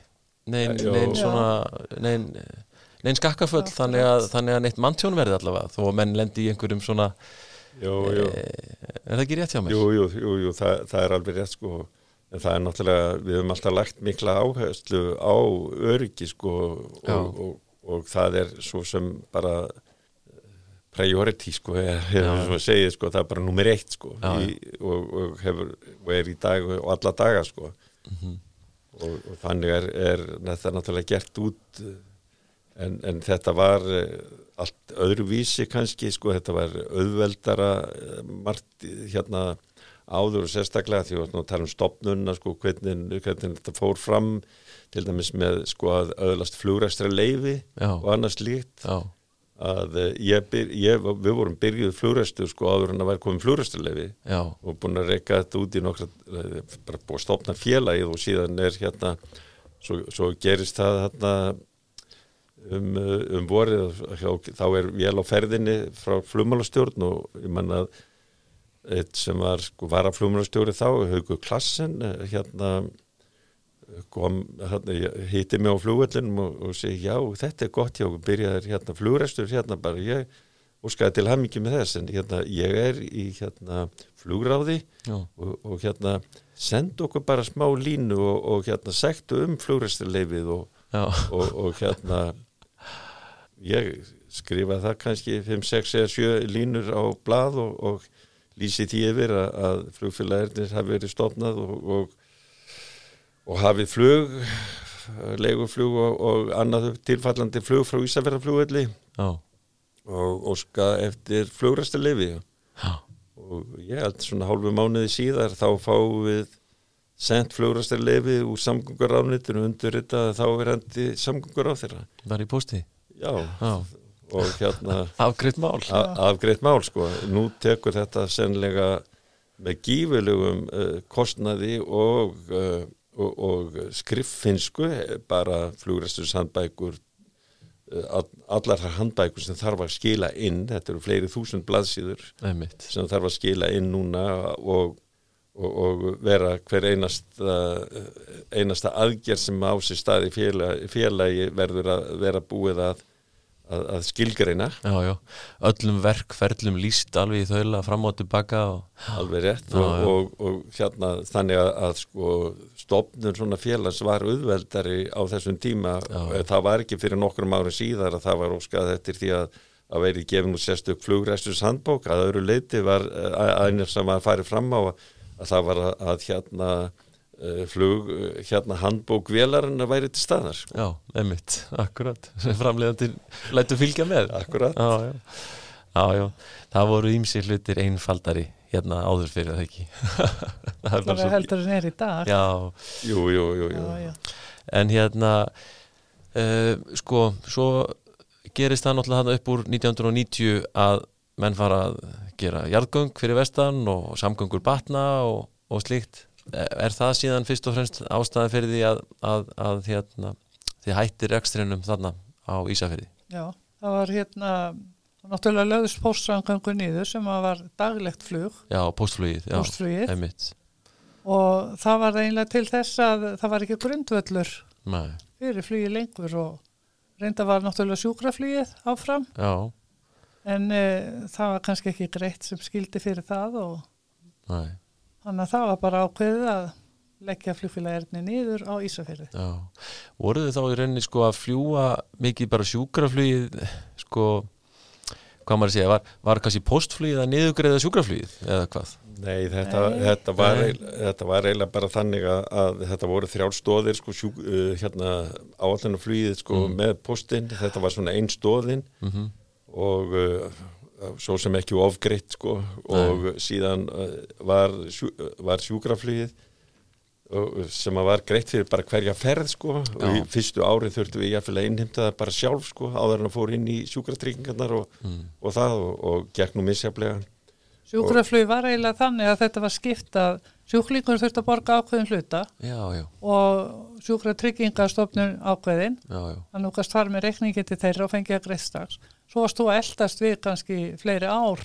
Nein, nein svona nein, nein skakkaföll þannig að, þannig að neitt manntjón verði allavega þó að menn lendi í einhverjum svona jú, jú. E, er það ekki rétt hjá mér? Jú, jú, jú, jú það, það er alveg rétt sko en það er náttúrulega, við höfum alltaf lagt mikla áherslu á öryggi sko og, og, og, og það er svo sem bara priority sko hefur svo að segja sko, það er bara nummer eitt sko í, og hefur, er í dag og alla daga sko mm -hmm. og þannig er, er þetta náttúrulega gert út en, en þetta var eh, allt öðruvísi kannski sko, þetta var auðveldara eh, margt hérna áður og sérstaklega því að tala um stopnunna sko, hvernig, hvernig þetta fór fram til dæmis með sko að öðlast flugræstra leifi Já. og annars líkt Já. Að eh, ég, byr, ég, við vorum byrjuð flugræstu sko áður en að væri komið Já. og búin að reyka þetta út í nokkra eh, bara búin að stopna félagið og síðan er hérna svo, svo gerist það hérna um, um vorið þá er vél á ferðinni frá flugmálastjórn og ég manna að eitt sem var sko varaflumrastjóri þá, Haugur Klassen eh, hérna kom, hýtti mig á flugvöldinum og, og segi já, þetta er gott já, byrjaður hérna flugræstur hérna bara. Ég óskaði til ham ekki með þess en hérna ég er í hérna flugráði og, og hérna send okkur bara smá línu og, og hérna sektu um flugræsturleifið og hérna ég skrifa það kannski 5, 6 eða 7 línur á blað og lýsi því yfir að, að flugfélagirnir hafi verið stofnað og, og, hafið flug leguflug og, og annað tilfallandi flug frá Ísafjörðarflugvelli og óska eftir flugræstulefi og ég held svona hálfu mánuði síðar þá fáum við sendt flugræstulefi úr samgöngur undir þetta þá er hendi samgöngur á þeirra Var í posti? Já, Já. Og hérna [LAUGHS] afgreitt mál. Afgreitt mál sko, nú tekur þetta sennilega með gífilegum uh, kostnaði og, uh, og, og skriffinsku bara flugræstus handbækur uh, allar handbækur sem þarf að skila inn þetta eru fleiri þúsund blaðsýður sem þarf að skila inn núna og, og vera hver einasta einasta aðgerð sem á sér staði félagi, félagi verður að vera búið að að, að skilgreina. Já, já. öllum verkferðlum líst alveg í þaula fram og tilbaka og... alveg rétt já, og, og, og hérna þannig að, að sko, stopnum svona félags var auðveldari á þessum tíma. Það var ekki fyrir nokkrum ári síðar að það var óskað eftir því að að verið gefin úr sérstök flugræstus handbók að öðru leiti var einir sem að fari fram á að það var að, að hérna Eh, flug eh, hérna handbók velarinn að væri til staðar. Sko. Já, emitt, akkurat. Framleiðandi lætu fylgja með. Akkurat. Já, já. Já, já, það voru ímsi hlutir einfaldari hérna áður fyrir það ekki? [LAUGHS] Það er bara heldur en er í dag. Já, jú, jú, jú, jú. En hérna uh, sko, svo gerist það náttúrulega hann upp úr 1990 að menn fara að gera jarðgöng fyrir vestan og samgöngur batna og, og slíkt er það síðan fyrst og fremst ástæði fyrir því að, að, að hérna, þið hættir ekstrinum þarna á Ísafjörði? Já, það var hérna náttúrulega lögðust póstrangangu nýður sem var daglegt flug Já, póstflugið, já, einmitt og það var einlega til þess að það var ekki grundvöllur Nei. fyrir flugið lengur og reynda var náttúrulega sjúkraflugið áfram Já en uh, það var kannski ekki greitt sem skildi fyrir það og Nei. Þannig að það var bara ákveðið að leggja flugfélagirni nýður á Ísafjörði. Já, voruð þið þá í rauninni sko að fljúa mikið bara sjúkraflugið sko, hvað maður segja, var, var kannski postflugið að niðugreiða sjúkraflugið eða hvað? Nei, þetta, Nei. Þetta, var, Nei. þetta var eiginlega bara þannig að, að þetta voru þrjár stóðir sko, sjú, uh, hérna áallanuflugið sko mm. með postin, þetta var svona einn stóðin mm -hmm. og uh, svo sem ekki ofgreitt sko og Nei. síðan uh, var, sjú, var sjúkraflugið sem að var greitt fyrir bara hverja ferð sko Já. og í fyrstu árið þurftu við jáfnvel að innhemta það bara sjálf sko áður en að fór inn í sjúkratryggingarnar og, mm. og það og, og gekk nú misjaflega Sjúkraflug var eiginlega þannig að þetta var skipta sjúklingur þurfti að borga ákveðin hluta já, já. og sjúkratryggingarstofnun ákveðin þannig að það var með reikningi til þeirra og fengið að greitt strax svo varst þú að eldast við kannski fleiri ár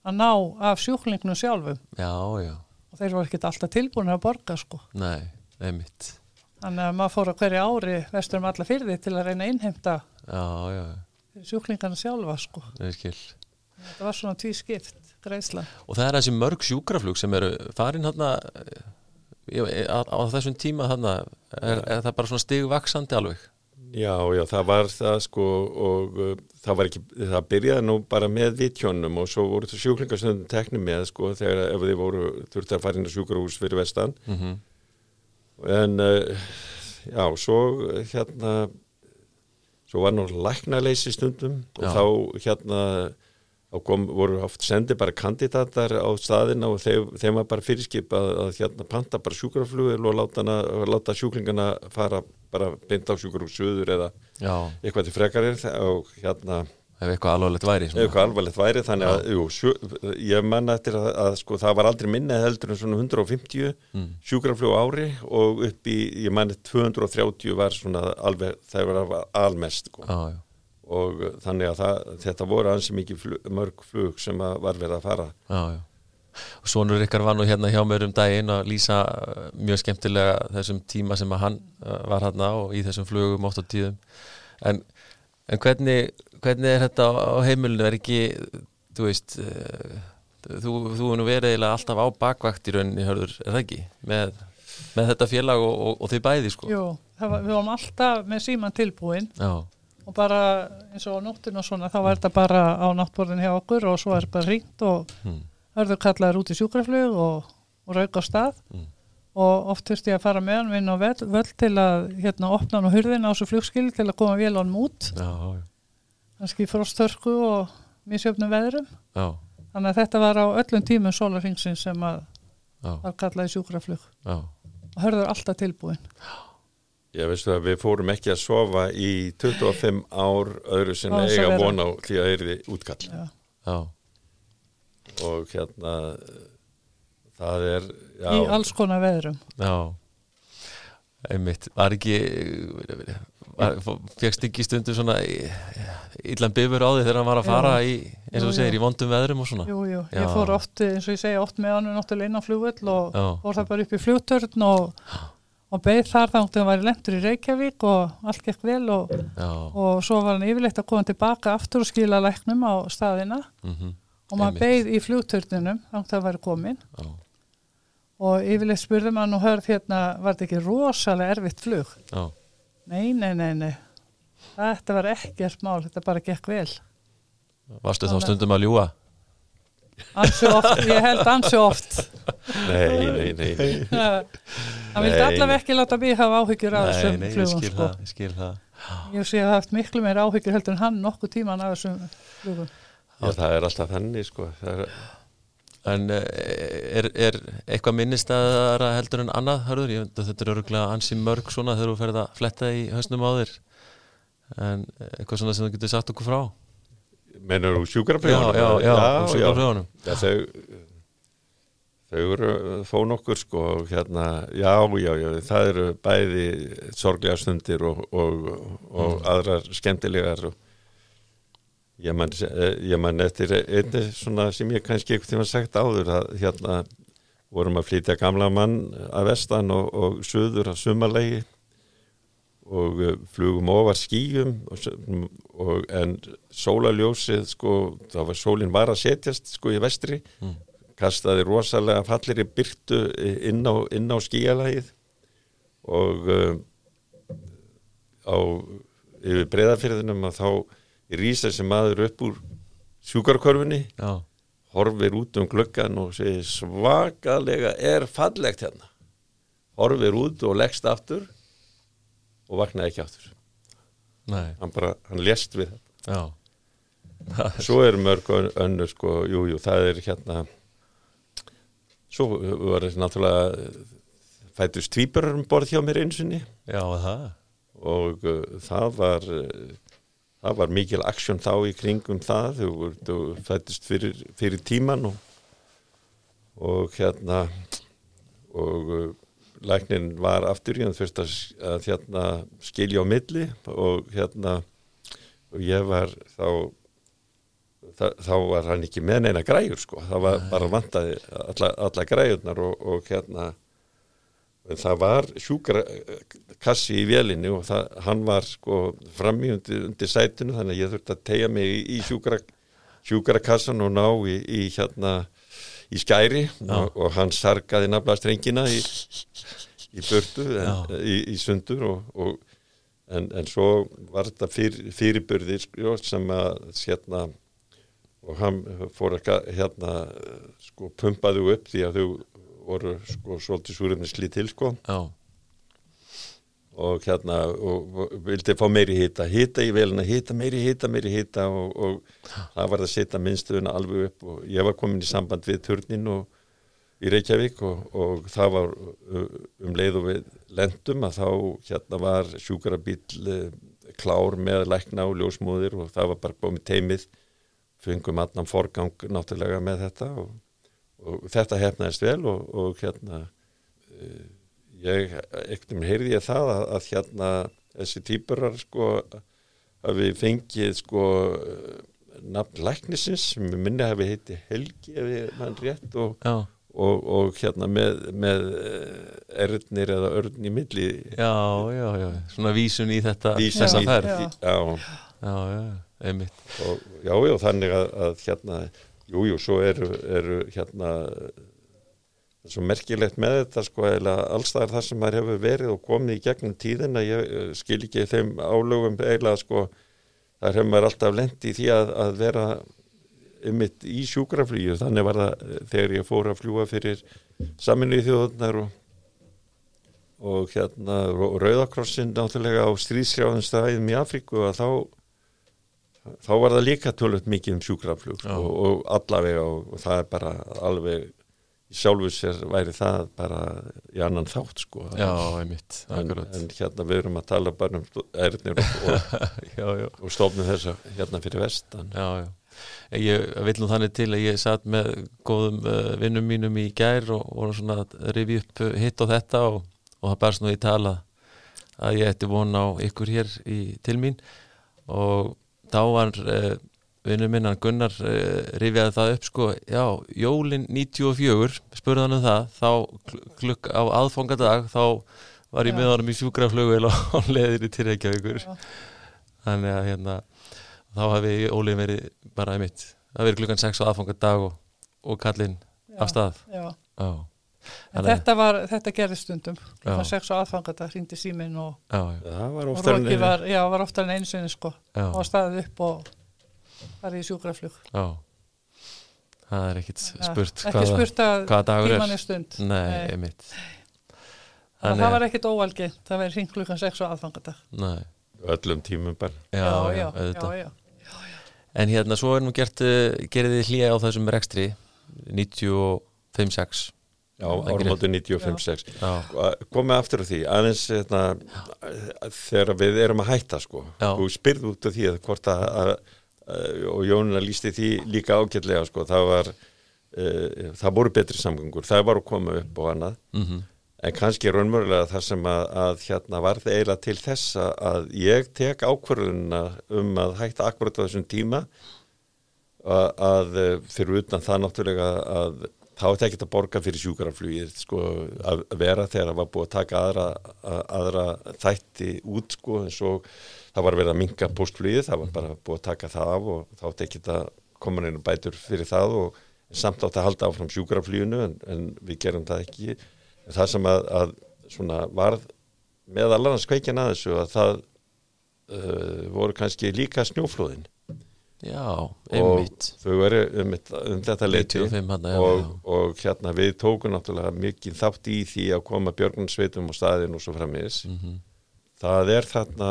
að ná af sjúklingnum sjálfum Já, já og þeir voru ekkert alltaf tilbúin að borga sko. Nei, einmitt. Þannig að maður fór að hverja ári vestur um alla fyrði til að reyna að innheimta já, sjúklingarna sjálfa sko. Það var svona tví skipt greiðsla. Og það er þessi mörg sjúkraflug sem eru farin hérna á, á þessum tíma hérna, er, er það bara svona stigvaksandi alveg? Já, já, það var það sko og uh, það var ekki, það byrjaði nú bara með vitjónum og svo voru þetta sjúklingarstöndum teknum með sko þegar ef þið voru þurfti að fara inn á sjúkrahús fyrir vestan mm -hmm. en uh, já, svo hérna svo var nú læknaleysi stundum og já. þá hérna og kom, voru oft sendið bara kandidatar á staðina og þeim, þeim var bara fyrirskip að, að hérna panta bara sjúkraflugil og láta, láta sjúklingana fara bara beint á sjúkraflugsuður eða Já. eitthvað til frekarir og hérna ef eitthvað alvarlegt væri ef eitthvað alvarlegt væri þannig að jú, sjú, ég manna eftir að, að sko, það var aldrei minna heldur en svona 150 mm. sjúkraflug ári og upp í, ég manni 230 var svona alveg, það var almest sko. Já, já og þannig að það, þetta voru ansi mikið flug, mörg flug sem var verið að fara. Já, já. og Sónur ykkar var nú hérna hjá mér um daginn að lýsa uh, mjög skemmtilega þessum tíma sem að hann uh, var hérna og í þessum flugum ótt á tíðum. En, en hvernig, hvernig er þetta á heimilinu? Er ekki, þú veist uh, þú, þú er nú verið alltaf á bakvakt í rauninni, hörður, er það ekki? Með, með þetta félag og, og, og þau bæði sko. Jú, var, við varum alltaf með síman tilbúin Já og bara eins og á nóttinu og svona þá er þetta bara á náttborðin hjá okkur og svo er bara ringt og mm. hörður kallaður út í sjúkraflug og, og rauk á stað mm. og oft þurfti ég að fara með hann vinn og völd, völd til að hérna opna hann á hurðin á þessu flugskil til að koma vel á hann út kannski frostörku og misjöfnum veðrum já. þannig að þetta var á öllum tímum solarringsin sem að já. var kallaði sjúkraflug já. og hörður alltaf tilbúin já Ég veistu að við fórum ekki að sofa í 25 ár öðru sem eiga von á því að er þið útkall. Já. Já. Og hérna það er... Já. Í alls konar veðrum. Já, einmitt. Var ekki, fegst ekki stundu svona illan bifur á því þegar hann var að fara í, eins og segir, í vondum veðrum og svona? Jú, jú. Ég fór oft, eins og ég segja, oft með hann náttúrulega inn á flugvöld og fór það bara upp í flugtörn og og beð þar þá hann var lentur í Reykjavík og allt gekk vel og, og svo var hann yfirleitt að koma tilbaka aftur og skila læknum á staðina mm -hmm. og maður beð í flugtörnunum þá hann það var komin Já. og yfirleitt spurði maður og hörð hérna var þetta ekki rosalega erfitt flug Já. nei, nei, nei, nei þetta var ekkert mál, þetta bara gekk vel Varstu þá stundum að ljúa? Ansi oft, ég held ansi oft. Nei, nei, nei Það vildi allavega ekki láta mig hafa áhyggjur af þessum flugum sko. það, Ég skil það. Ég sé að það haft miklu meira áhyggjur heldur en hann nokkuð tíman af þessum flugum Já, það er alltaf þannig sko. Er... En eh, er, er eitthvað minnistæðara heldur en annað, hörður? Ég veit að þetta er öruglega ansi mörg svona þegar þú ferð að fletta í höstnum á þér. En eitthvað svona sem þú getur sagt okkur frá Menur þú sjúkrafljónum? Já, já, já, sjúkrafljónum Þau, þau eru þó nokkur sko hérna, já, já, já, það eru bæði sorglega stundir og, og, og mm. aðrar skemmtilegar og ég man, ég man eftir einni svona sem ég kannski eitthvað tíma sagt áður að hérna vorum að flytja gamla mann að vestan og, og söður að sumarlegi og uh, flugum ofar skýjum og, en sólaljósið sko, þá var sólinn var að setjast sko í vestri mm. kastaði rosalega fallir í byrtu inn á, á skýjalagið og uh, á yfir breyðafyrðinum að þá rýsa sem maður upp úr sjúkarkorfinni Já. horfir út um glöggan og segir svakalega er fallegt hérna horfir út og leggst aftur og vaknaði ekki Nei. hann bara, hann lest við þetta. Svo er mörg önnur sko, jújú, jú, það er hérna svo var þetta náttúrulega fætust tvíburar um borð hjá mér einsinni já, það? Og uh, það var uh, það var mikil aksjón þá í kringum það. Þú fættist fyrir, fyrir tíman og, og hérna og læknin var aftur hann fyrst að, að hérna skilja á milli og hérna og ég var þá það, þá var hann ekki með neina græur sko, það var Nei. bara vantaði alla, alla græurnar og, og hérna en það var sjúkrakassi í vélinni og það, hann var sko frammi undir, undir sætinu þannig að ég þurfti að tegja mig í, sjúkrakassan og ná í, í hérna í skæri og, og hann sargaði nafla strengina í, í börtu en, í sundur og, og, en, en svo var þetta fyr, fyrirbyrðir sko, sem að hérna og hann fór að hérna sko pumpaðu upp því að þau voru sko svolítið súröfni slið til sko. Já. Og hérna og, og vildi fá meiri hýta hýta í velina, hýta meiri hýta, meiri hýta og, og það var að setja minnstöðuna alveg upp og ég var komin í samband við turnin og í Reykjavík og, og það var um leið og við lendum að þá hérna var sjúkarabíl eh, klár með lækna og ljósmóðir og það var bara komið teimið fengum allan forgang náttúrulega með þetta og og þetta hefnaðist vel og, hérna uh, ég, ekkert um heyrði ég það að, að hérna þessi týpurar sko að við fengið sko nafn læknisins sem minni hafi heiti Helgi ef ég mann rétt og, og, og hérna með, með erðnir eða örn í milli. Já, já, já, svona vísun í þetta vísun þessa ferð. Já, já, já, já einmitt. Og, Já, já, þannig að, að hérna Jújú, jú, svo eru, eru hérna svo merkilegt með þetta sko eða allstaðar það sem maður hefur verið og komið í gegnum tíðin að ég eh, skil ekki þeim álögum eiginlega sko þar hefur maður alltaf lendi í því að, að vera ymitt í sjúkraflýju þannig var það eh, þegar ég fór að fljúa fyrir saminu í þjóðunar og, og hérna og Rauðakrossin náttúrulega á stríðsjáðunstæðum í Afríku að þá þá var það líka tölvöld mikið um sjúkraflug og, og allavega og það er bara alveg sjálfur sér væri það bara í annan þátt sko. Já, einmitt, en, en hérna við erum að tala bara um erðnir og, og [LAUGHS] stofnum þess að hérna fyrir vestan. Já, já. Ég vil nú þannig til að ég satt með góðum uh, vinnum mínum í gær og voru svona rifi upp hitt og þetta og, og það barst nú í tala að ég ætti vona á ykkur hér í, til mín. Og þá var uh, vinnu minnan Gunnar uh, rifjaði það upp sko, já, jólin 94 spurðan um það, þá klukk á aðfangadag, þá var ég já. með honum í sjúkraflögu [LAUGHS] á leðinni til Reykjavíkur. Þannig að hérna þá hefði Ólið verið bara einmitt það verið klukkan 6 á aðfangadag og, og kallinn af stað. Já, já. Þetta, var, þetta gerði stundum það sex og aðfangata, hringdi símin og, og Róki var, var oftar en einu sinni sko já. og staðið upp og var í sjúkraflug. Já. Það er ekkit spurt ja, ekki spurt að tíman er. stund. Nei, einmitt. Það var ekkit óvalgi það verið hring klukkan sex og aðfangata Nei. Öllum tímum bara. Já, já, já, já En hérna svo er nú gert gerðið hlýja á þessum rekstri 95-6 Já, árumáltu 95-6 komið aftur á því aðeins hérna, þegar við erum að hætta sko, og spyrðu út af því að hvort að, að og Jónuna lísti því líka ágætlega sko, það var uh, það voru betri samgöngur, það var að koma upp og annað mm -hmm. en kannski raunmörgulega það sem að, að hérna var það eiginlega til þess að ég tek ákvarðunna um að hætta akkurat á þessum tíma að fyrir utan það náttúrulega að þá er þetta ekkert að borga fyrir sjúkaraflugið sko, að vera þegar það var búið að taka aðra, aðra þætti út sko, eins og það var verið að minga postflugið, það var bara búið að taka það af og þá er ekkert að koma neina bætur fyrir það og samt átt að halda áfram sjúkarafluginu en, en við gerum það ekki. Það sem að, að varð með allarans kveikjan að þessu að það uh, voru kannski líka snjóflóðin. Já, einmitt. og þau veru um, um þetta leiti og, og hérna við tókum náttúrulega mikið þátt í því að koma björgunsveitum á staðin og svo framins mm -hmm. það er þarna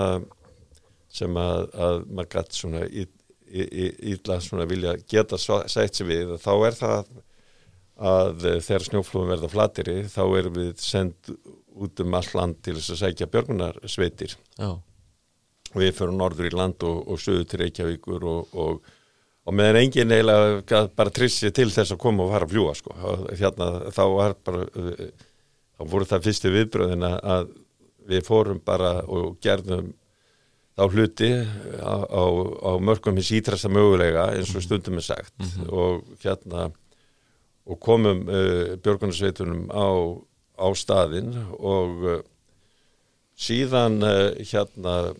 sem að, að maður gætt svona íðla svona vilja geta sætt sér við þá er það að þegar snjóflóðum verða flatiri þá erum við sendt út um all land til þess að sækja björgunarsveitir Já við fyrir norður í land og, og söðu til Reykjavíkur og, og, og meðan enginn eiginlega bara trissi til þess að koma og fara að fljúa sko. hérna, þá var bara þá voru það fyrstu viðbröðin að við fórum bara og gerðum þá hluti á, á, á mörgum hins ítrasta mögulega eins og stundum er sagt mm -hmm. og hérna og komum uh, björgunarsveitunum á, á staðin og uh, síðan uh, hérna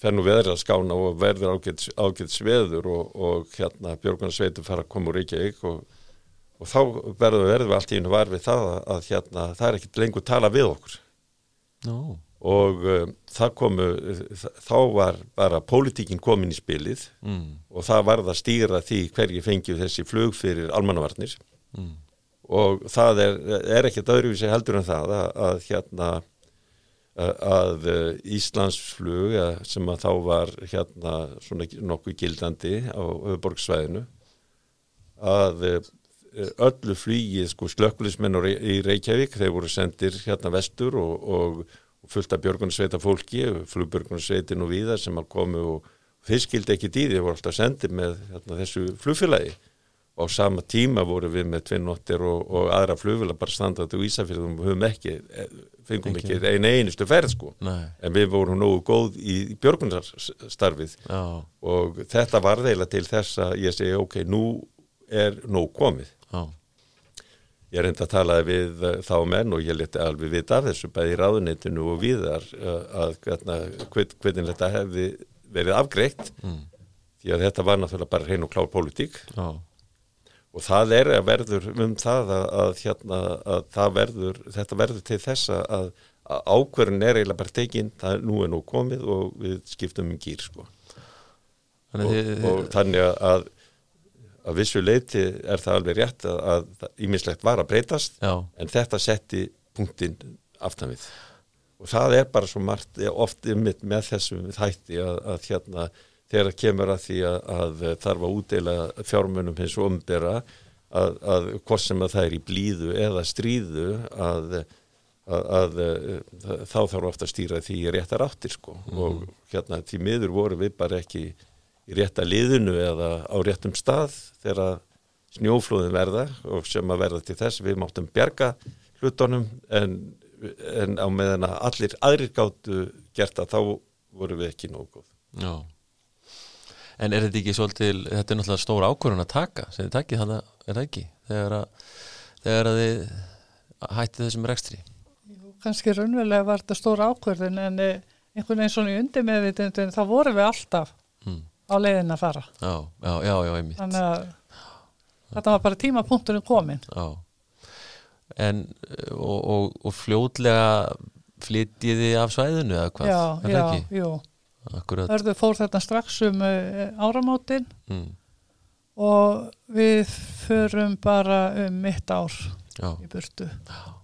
fer nú veðrið að skána og verður ágætt, sveður og, og hérna Björgunarsveitur fara að koma úr Reykjavík og, og þá verður verður við allt í hennu var við það að, að hérna það er ekkit lengur tala við okkur no. Og um, það komu þá var bara pólitíkin komin í spilið mm. og það varð að stýra því hverji fengið þessi flug fyrir almannavarnir mm. og það er, er ekkit öðruvísi heldur en það að, að hérna að eh, Íslandsflug sem að þá var hérna svona nokkuð gildandi á öðuborgsvæðinu að eh, öllu flýið sko slökkulismenn í Reykjavík þeir voru sendir hérna vestur og, og fullt af björgunarsveita fólki flugbjörgunarsveitin og viðar sem að komu og þeir skildi ekki dýði, þeir voru alltaf sendir með hérna, þessu flugfélagi á sama tíma voru við með tvinnóttir og, og aðra flugvila bara standað til Ísafjörðum og höfum ekki, eh, fengum ekki, ekki einu einustu ferð sko Nei. en við vorum nógu góð í, í björgunarstarfið Já. og þetta var þeila til þess að ég segi ok, nú er nóg komið Já. Ég er enda að tala við uh, þá menn og ég leti alveg vita af þessu bæði í ráðunitinu og viðar uh, að hérna, hvernig þetta hefði verið afgreitt mm. því að þetta var náttúrulega bara hrein og klár pólitík Já og það er að verður um það að, að, hérna, að það verður, þetta verður til þess að, að ákverðin er eiginlega bara tekinn, það er nú en nú komið og við skiptum um gýr sko. og, þið, og þannig að að vissu leiti er það alveg rétt að ímislegt var að breytast Já. en þetta setti punktinn aftan við og það er bara svo margt oft ymmit með þessum þætti að hérna þegar kemur að því að, að þarf að útdeila fjármunum hins og umbera að, að hvort sem að það er í blíðu eða stríðu að, að þá þarf ofta að stýra því réttar áttir sko mm. og hérna því miður voru við bara ekki í rétta liðinu eða á réttum stað þegar snjóflóðin verða og sem að verða til þess við máttum bjarga hlutunum en, en á meðan að allir aðrir gáttu gert að þá voru við ekki nógu góð. Já en er þetta ekki svolítil, þetta er náttúrulega stóra ákvörðun að taka, sem þið takkið þannig er það ekki, þegar að, þegar að þið hætti þessum rekstri Jú, kannski raunverulega var þetta stóra ákvörðun en eh, einhvern veginn svona í undir meðvitundin þá vorum við alltaf. Á leiðin að fara Já, já, já, já, einmitt Þannig að þetta var bara tímapunkturinn komin Já En, og, og, og fljóðlega flytjiði af svæðinu eða hvað? Já, já, jú Hörðu fór þetta strax um uh, áramótin mm. og við förum bara um mitt ár já. í burtu. Já,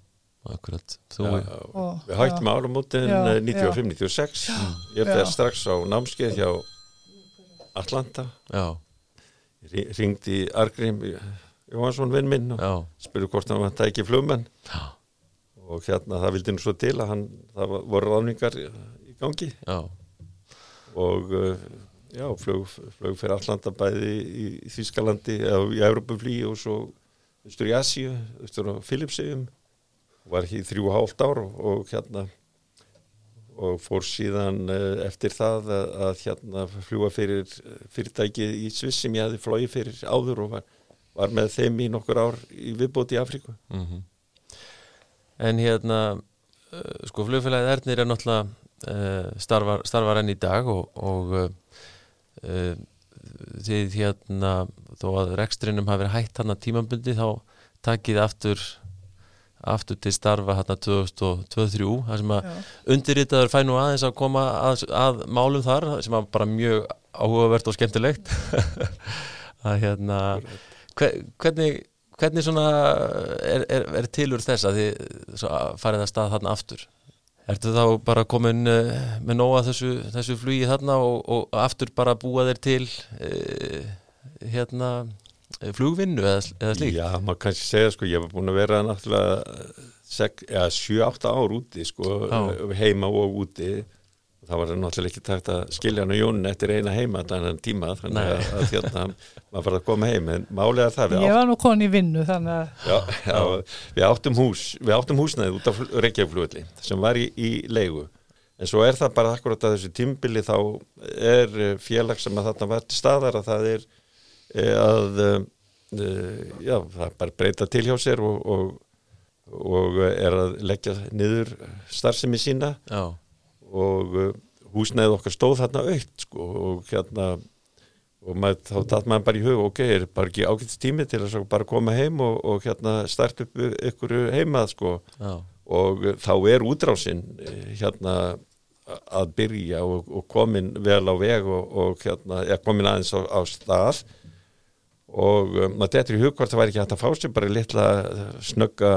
akkurat. Já, og, við hættum áramótin 95-96. Mm. Ég fer strax á námskeið hjá Atlanta. Ringdi Argrim Jóhansson vinn minn og spurði hvort hann var ekki flugmenn. Og hérna það vildi nú svo til að hann, það voru ráðningar í gangi. Já og eh, já, flög, flög fyrir allanda bæði í, Þýskalandi eða í Europaflí og svo austur í Asíu, austur á Filipsegum var ekki í þrjú og hálft ár og, og hérna og fór síðan eh, eftir það að, að hérna fljúa fyrir fyrirtæki í Sviss sem ég hefði flóið fyrir áður og var var með þeim í nokkur ár í viðbóti í Afríku mm -hmm. En hérna uh, sko flugfélagið Ernir er náttúrulega uh, starfar, starfar enn í dag og, og uh, þið hérna þó að reksturinnum hafi verið hægt hann að tímambundi þá takkið aftur aftur til starfa hérna 2023 það sem að undirritaður fæ nú aðeins að koma að, að málum þar sem að bara mjög áhugavert og skemmtilegt. [LAUGHS] Að hérna hvernig, hvernig svona er, er, er tilur þess að þið farið að stað þarna aftur? Ertu þá bara komin uh, með nóga þessu, þessu flugi þarna og, og aftur bara búa þeir til uh, hérna flugvinnu eða, eða slíkt? Já, maður kannski segja sko, ég hef búin að vera náttúrulega 7-8 ár úti sko, heima og úti. Það var náttúrulega ekki takt að skilja hann og Jónin eftir eina heima þannig tíma þannig að, að hérna maður var að koma heim en málega það Ég var nú koni í vinnu þannig að já, já, við áttum hús við áttum húsnaðið út af Reykjavík sem var í, í leigu. En svo er það bara akkurat að þessu tímbili þá er félag sem að þarna var til staðar að það er Eh, að eh, já, það bara breyta til hjá sér og, og, og er að leggja niður starfsemi sína já. og eh, húsnæðið okkar stóð þarna aukt sko, og hérna og maður, þá tatt maður bara í hug ok, er bara ekki ákveðst tími til að bara koma heim og, og hérna start upp ykkur heimað sko Já. og þá er útrásinn hérna að byrja og, og komin vel á veg og, og hérna, er komin aðeins á, á stað og um, maður dettur í hug hvort það væri ekki hægt að fá sér bara litla snögga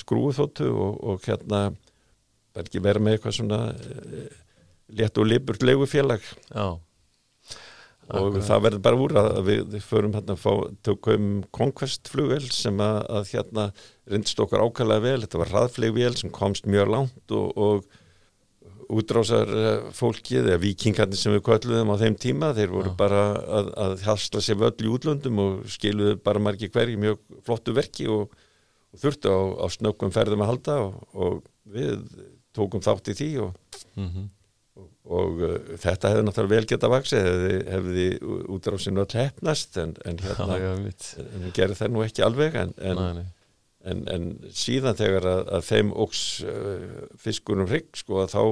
skrúðþóttu og, og hérna verður ekki vera með eitthvað svona létt og liburt leigufélag. Já. Og Akkurat. það verður bara úr að við, förum hérna að tökum Conquest flugvel sem að, að hérna rindst okkar ákvæmlega vel, þetta var hraðflegvél sem komst mjög langt og, og útrásar eh, fólkið eða vikingarnir sem við kvölluðum á þeim tíma þeir voru Já. bara að, að hasla sér völl í útlöndum og skiluðu bara margi hverji mjög flottu verki og, og þurftu á, á snöggum ferðum að halda og, og við tókum þátt í því og, mm -hmm. og uh, þetta hefði náttúrulega vel geta vaksið hefði, hefði útrásinu að tefnast en, en [LAUGHS] hérna Já, en gerði það nú ekki alveg en, en nei en, en síðan þegar að, að þeim óks uh, fiskunum hrygg sko að þá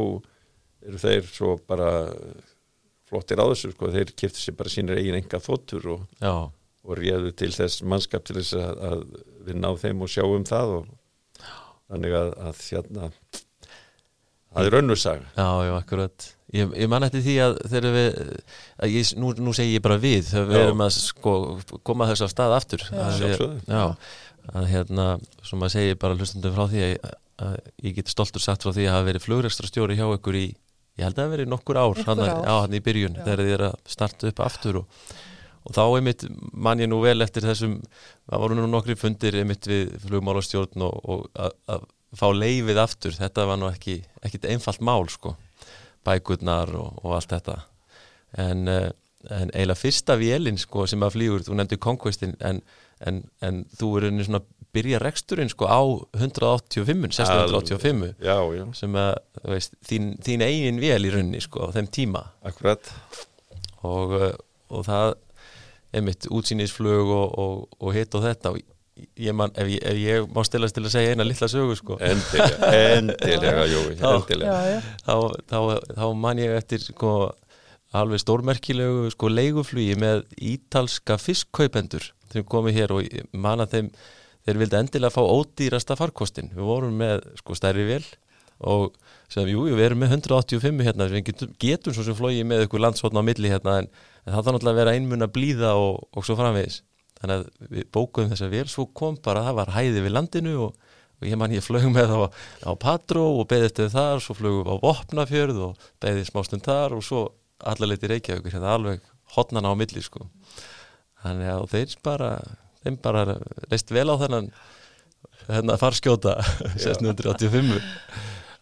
eru þeir svo bara flottir á þessu sko þeir kipti sér bara sínir eigin enga þóttur og, og réðu til þess mannskap til þess að, að við ná þeim og sjáum það og þannig að, að þérna það er önnursaga Já, já, akkurat. Ég, ég man eftir því að þegar við að ég, nú, nú segir ég bara við þegar við erum að sko, koma þess að stað aftur. Já, sjálfsögðu. Já, að hérna, sem maður segir bara hlustundum frá því að, að ég get stoltur sagt frá því að hafa verið flugrestra stjóri hjá ykkur í, ég held að það hafi verið nokkur ár hann, ár. Á, hann í byrjun, Já. þegar þið er að starta upp aftur og, og þá einmitt man ég nú vel eftir þessum það voru nú nokkri fundir einmitt við flugmálastjórn og, og að, að fá leifið aftur, þetta var nú ekki ekkit einfalt mál sko bækurnar og, og allt þetta en, eh, en eiginlega fyrsta vélinn sko sem að flýgur, þú nefndi Conquestin en en, en þú er einnig svona byrja reksturinn sko á 185, 685 já, já. sem að veist, þín, þín eigin vel í runni sko á þeim tíma. Akkurat. Og, og það einmitt útsýnisflög og, og, og hitt og þetta og ég man, ef, ég, ef ég má stilast til að segja eina lilla sögu sko. Endilega, endilega, jú, [LAUGHS] endilega. Þá, þá, þá, þá man ég eftir sko alveg stórmerkilegu sko leiguflugi með ítalska fiskkaupendur sem komið hér og manna þeim þeir vildi endilega fá ódýrasta farkostin við vorum með sko stærri vel og sem jú, við erum með 185 hérna, við getum, getum svo sem flóið með ykkur landsvotna á milli hérna en, en það þarf náttúrulega að vera einmun að blíða og, og svo framvegis. Þannig að við bókuðum þess að vel svo kom bara að það var hæði við landinu og, og ég man ég flög með á, á Patró og beðið eftir þar, svo flögum við á Vopnafjörð og beðið smástund þar og svo allarleiti Reykjavík, hérna alveg hotnana á milli sko þannig að þeir bara þeim bara reist vel á þennan hérna farskjóta 1685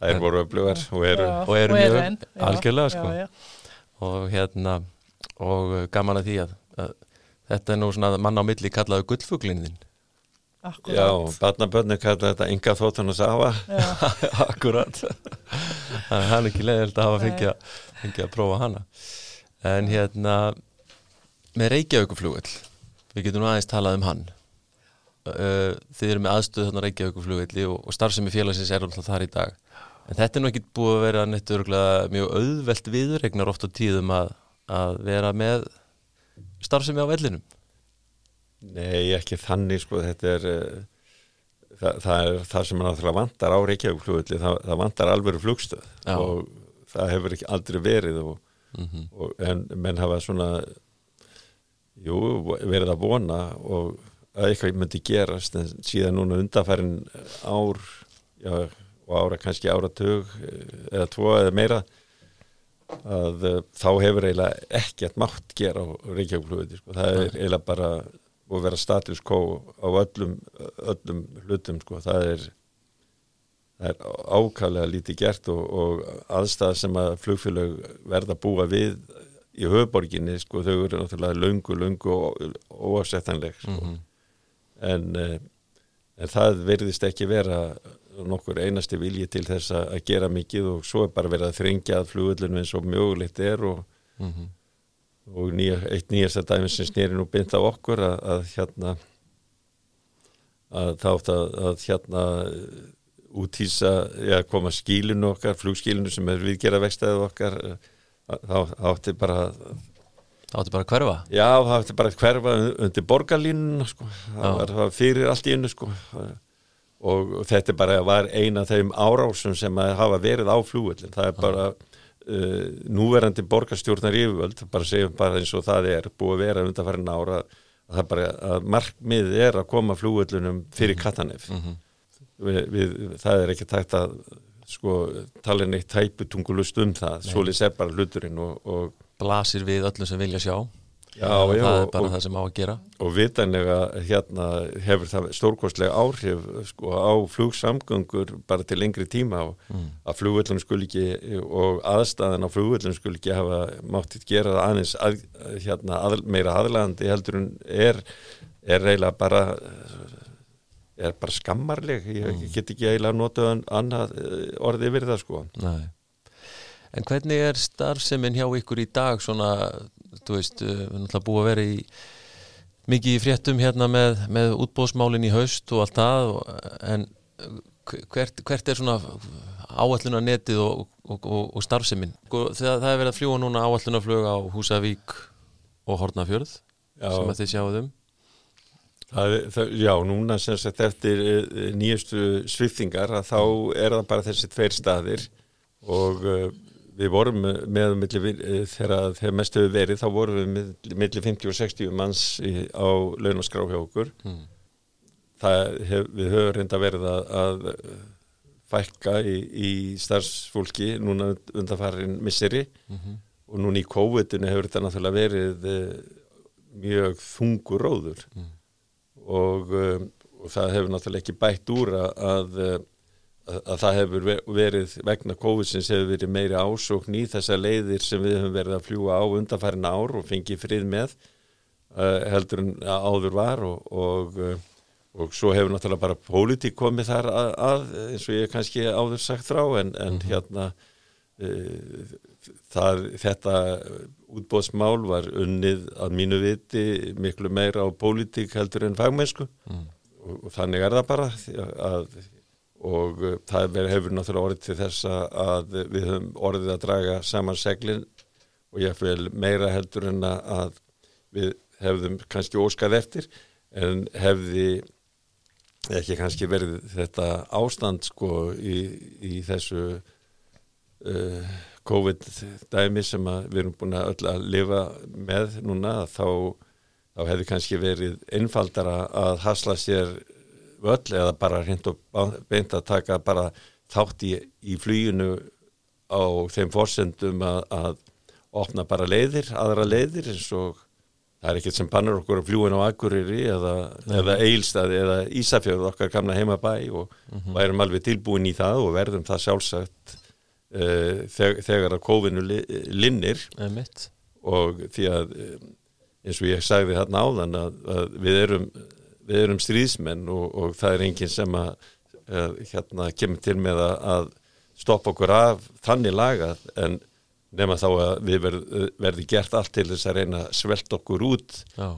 Það er voru öflugar og eru, og eru mjög en, algjörlega sko. já, já. og hérna og gaman að því að, að þetta er nú svona mann á milli kallaðu gullfuglinnin Akkurat. Já, barnabönni kallaðu þetta ynga þóttan og safa. [LAUGHS] Akkurat. Það er hann ekki leiðild að hafa fengið að, fengið að prófa hana. En hérna með Reykjavíkuflugvel Við getum nú aðeins talað um hann Þið eru með aðstöð þarna Reykjavíkuflugvelli og, og starfsemi félagsins er alltaf þar í dag en þetta er nú ekki búið að vera nettur mjög auðvelt viðregnar oft á tíðum að, að vera með starfsemi á vellinum Nei, ekki þannig sko, þetta er uh, það, það er það sem náttúrulega vantar á Reykjavík það, það vantar alveg flugstöð Já. og það hefur ekki aldrei verið og, mm -hmm. og, en menn hafa svona jú, verið að vona og að eitthvað myndi gerast en síðan núna undanfærin ár já, og ára kannski áratug eh, eða tvo eða meira að uh, þá hefur eiginlega ekkert mátt gera á Reykjavík sko. það er eiginlega bara og vera status quo á öllum, öllum hlutum sko. það er, er ákvæmlega lítið gert og, og aðstæða sem að flugfélög verða að búa við í höfuborginni sko, þau eru náttúrulega laungu, laungu og óafsettanleg sko. mm -hmm. en, eh, en það verðist ekki vera nokkur einasti vilji til þess að gera mikið og svo er bara verið að þringja að flugullunum eins og mögulegt er og mm -hmm og nýja, eitt nýjasta dæmi sem snýri nú bynd á okkur að, að hérna að þátt að, að hérna útýsa, já koma skílinu okkar, flugskílinu sem er viðgera vextaðið okkar þá átti bara þá átti bara að hverfa já, þá átti bara að hverfa undir borgarlínuna sko. það var, var fyrir allt í innu sko. og þetta bara var eina af þeim árásum sem að hafa verið á flúvöldin það er bara uh, núverandi borgarstjórnar yfirvöld bara segjum bara eins og það er búið að vera undanfærin ára að bara að markmið er að koma flúvöldunum fyrir. Katanef mm -hmm. við, við, það er ekki tægt að sko tala neitt tæputungulust um það, svolítið sé bara hluturinn og, og blasir við öllum sem vilja sjá. Já, já, það er bara og, það sem á að gera. og vitanlega hérna hefur það stórkostlega áhrif sko, á flugsamgöngur bara til lengri tíma og mm. að flugvöldunum skul ekki og aðstæðan á flugvöldunum skul ekki hafa máttið gera aðeins að, hérna, að, meira aðlandi heldur en er, er reyla bara er bara skammarleg. Ég mm. get ekki eiginlega notað annað eh, orði yfir það sko. Nei. En hvernig er starfseminn hjá ykkur í dag svona þú veist, við erum alltaf búið að vera í mikið í fréttum hérna með, með útbóðsmálinn í haust og allt það en hvert, hvert er svona áalluna netið og, og, og, og starfseminn sko, það er verið að fljúa núna áalluna flög á Húsavík og Hortnafjörð sem að þið sjáum það, það, Já, núna sem sagt eftir eh, nýjastu sviftingar að þá er það bara þessi tveir staðir og uh, við vorum með milli, eh, þegar þegar mest hefur verið þá vorum við millir 50 og 60 manns í, á launaskrá hjá okkur mm. hef, við höfum reynda verið að, að fækka í, í starfsfólki núna undanfarin misseri mm -hmm. og núna í COVID-19 hefur þetta náttúrulega verið mjög þungur róður mm. Og, eh, og það hefur náttúrulega ekki bætt úr að, að að það hefur verið vegna COVID-sins hefur verið meiri ásókn í þessa leiðir sem við höfum verið að fljúa á undanfærin ár og fengið frið með uh, heldur en áður var og, og, uh, og svo hefur náttúrulega bara pólitík komið þar að, að eins og ég kannski áður sagt frá en, en mm -hmm. hérna uh, það, þetta útbóðsmál var unnið að mínu viti miklu meira á pólitík heldur en fagmennsku mm. og, og þannig er það bara að og uh, það hefur náttúrulega orðið til þess að við höfum orðið að draga saman seglinn og ég vil meira heldur en að við hefðum kannski óskað eftir en hefði ekki kannski verið þetta ástand sko í, í þessu uh, COVID dæmi sem við erum búin að öll að lifa með núna þá, þá hefði kannski verið einfaldara að hasla sér völl eða bara hreint og beint að taka bara þátt í, í flýjunu á þeim fórsendum að, að opna bara leiðir, aðra leiðir eins og það er ekkert sem bannar okkur að fljúin á Akureyri eða, eða Eilstaði eða Ísafjörð okkar kamna heima bæ og mm -hmm. værum alveg tilbúin í það og verðum það sjálfsagt uh, þeg, þegar að kófinu li, linnir. Og því að eins og ég sagði þarna áðan að, að við erum við erum stríðsmenn og, og það er enginn sem að, að hérna kemur til með að, að stoppa okkur af þannig laga en nema þá að við verð, verði gert allt til þess að reyna að svelta okkur út. Já.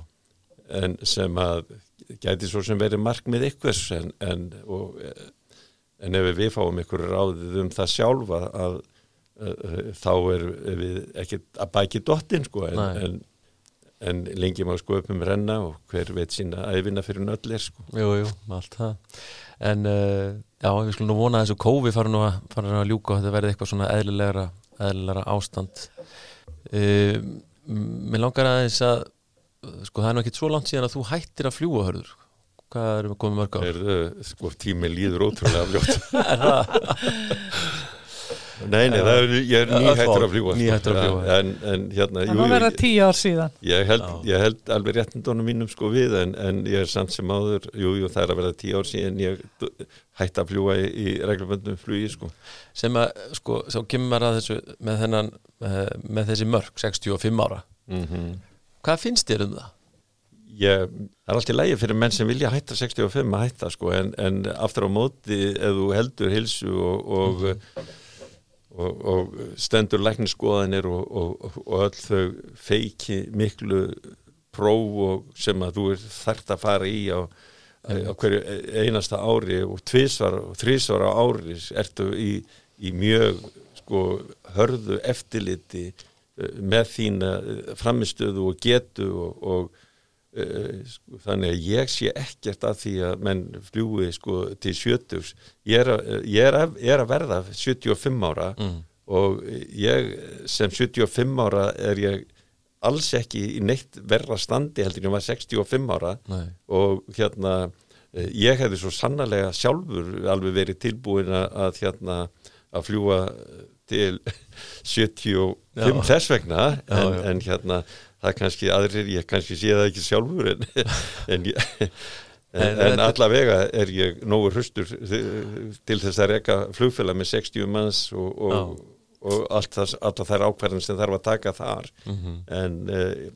en sem að gæti svo sem verið markmið ykkurs en, en, og, en ef við fáum ykkur ráðið um það sjálfa að, að þá er við ekki að bæki dottin sko en, en, en lengi má sko upp um renna og hver veit sína æfina fyrir nöllir sko. Jú, jú, allt það. En uh, já, við skulum nú vona að þessu kófi fara nú að, fara að ljúka og þetta verði eitthvað svona eðlilegra, eðlilegra ástand. Uh, Mér langar aðeins að sko það er náttúrulega ekki svo langt síðan að þú hættir að fljúa hörður hvað erum við komið mörg á? Sko tími líður ótrúlega fljótt [LAUGHS] Nei, nei, það er, ég er nýhættur að fljúa sko. Nýhættur að fljúa En, en hérna Það má vera tíu ár síðan Ég held, ég held alveg réttindónum mínum sko við en, en ég er samt sem áður Jú, jú, það er að vera tíu ár síðan ég hætti að fljúa í, í regluböndum flugi sko Sem að, sko, þá kemur maður að þessu með þennan, eh, með þessi mörg 65 ára mm -hmm. Hvað finnst þér um það? Ég, það er alltaf lægi fyrir menn sem vilja hætta 65 að hætta sko en, en aftur á móti ef þú heldur hilsu og, og, og, og stendur lækniskoðanir og öll þau feiki miklu próf sem að þú er þart að fara í á, hverju einasta ári og tvísvar og þrísvar á ári ertu í, í mjög sko hörðu eftirliti eh, með þína framistöðu og getu og Eh, sko, þannig að ég sé ekkert að því að menn fljúi sko til 70 ég er að, ég er að, ég er að verða 75 ára mm. og ég sem 75 ára er ég alls ekki í neitt verra standi heldur en ég var 65 ára Nei. og hérna eh, ég hefði svo sannlega sjálfur alveg verið tilbúin að hérna að fljúa til [LAUGHS] 75 já. þess vegna en, já, já. en hérna það er kannski aðrir, ég kannski sé það ekki sjálfur en, [LAUGHS] en, en, en allavega er ég nógu hrustur til þess að reyka flugfélag með 60 manns og, og, og allt það, alltaf þær ákvarðin sem þarf að taka þar. Mm -hmm. en uh,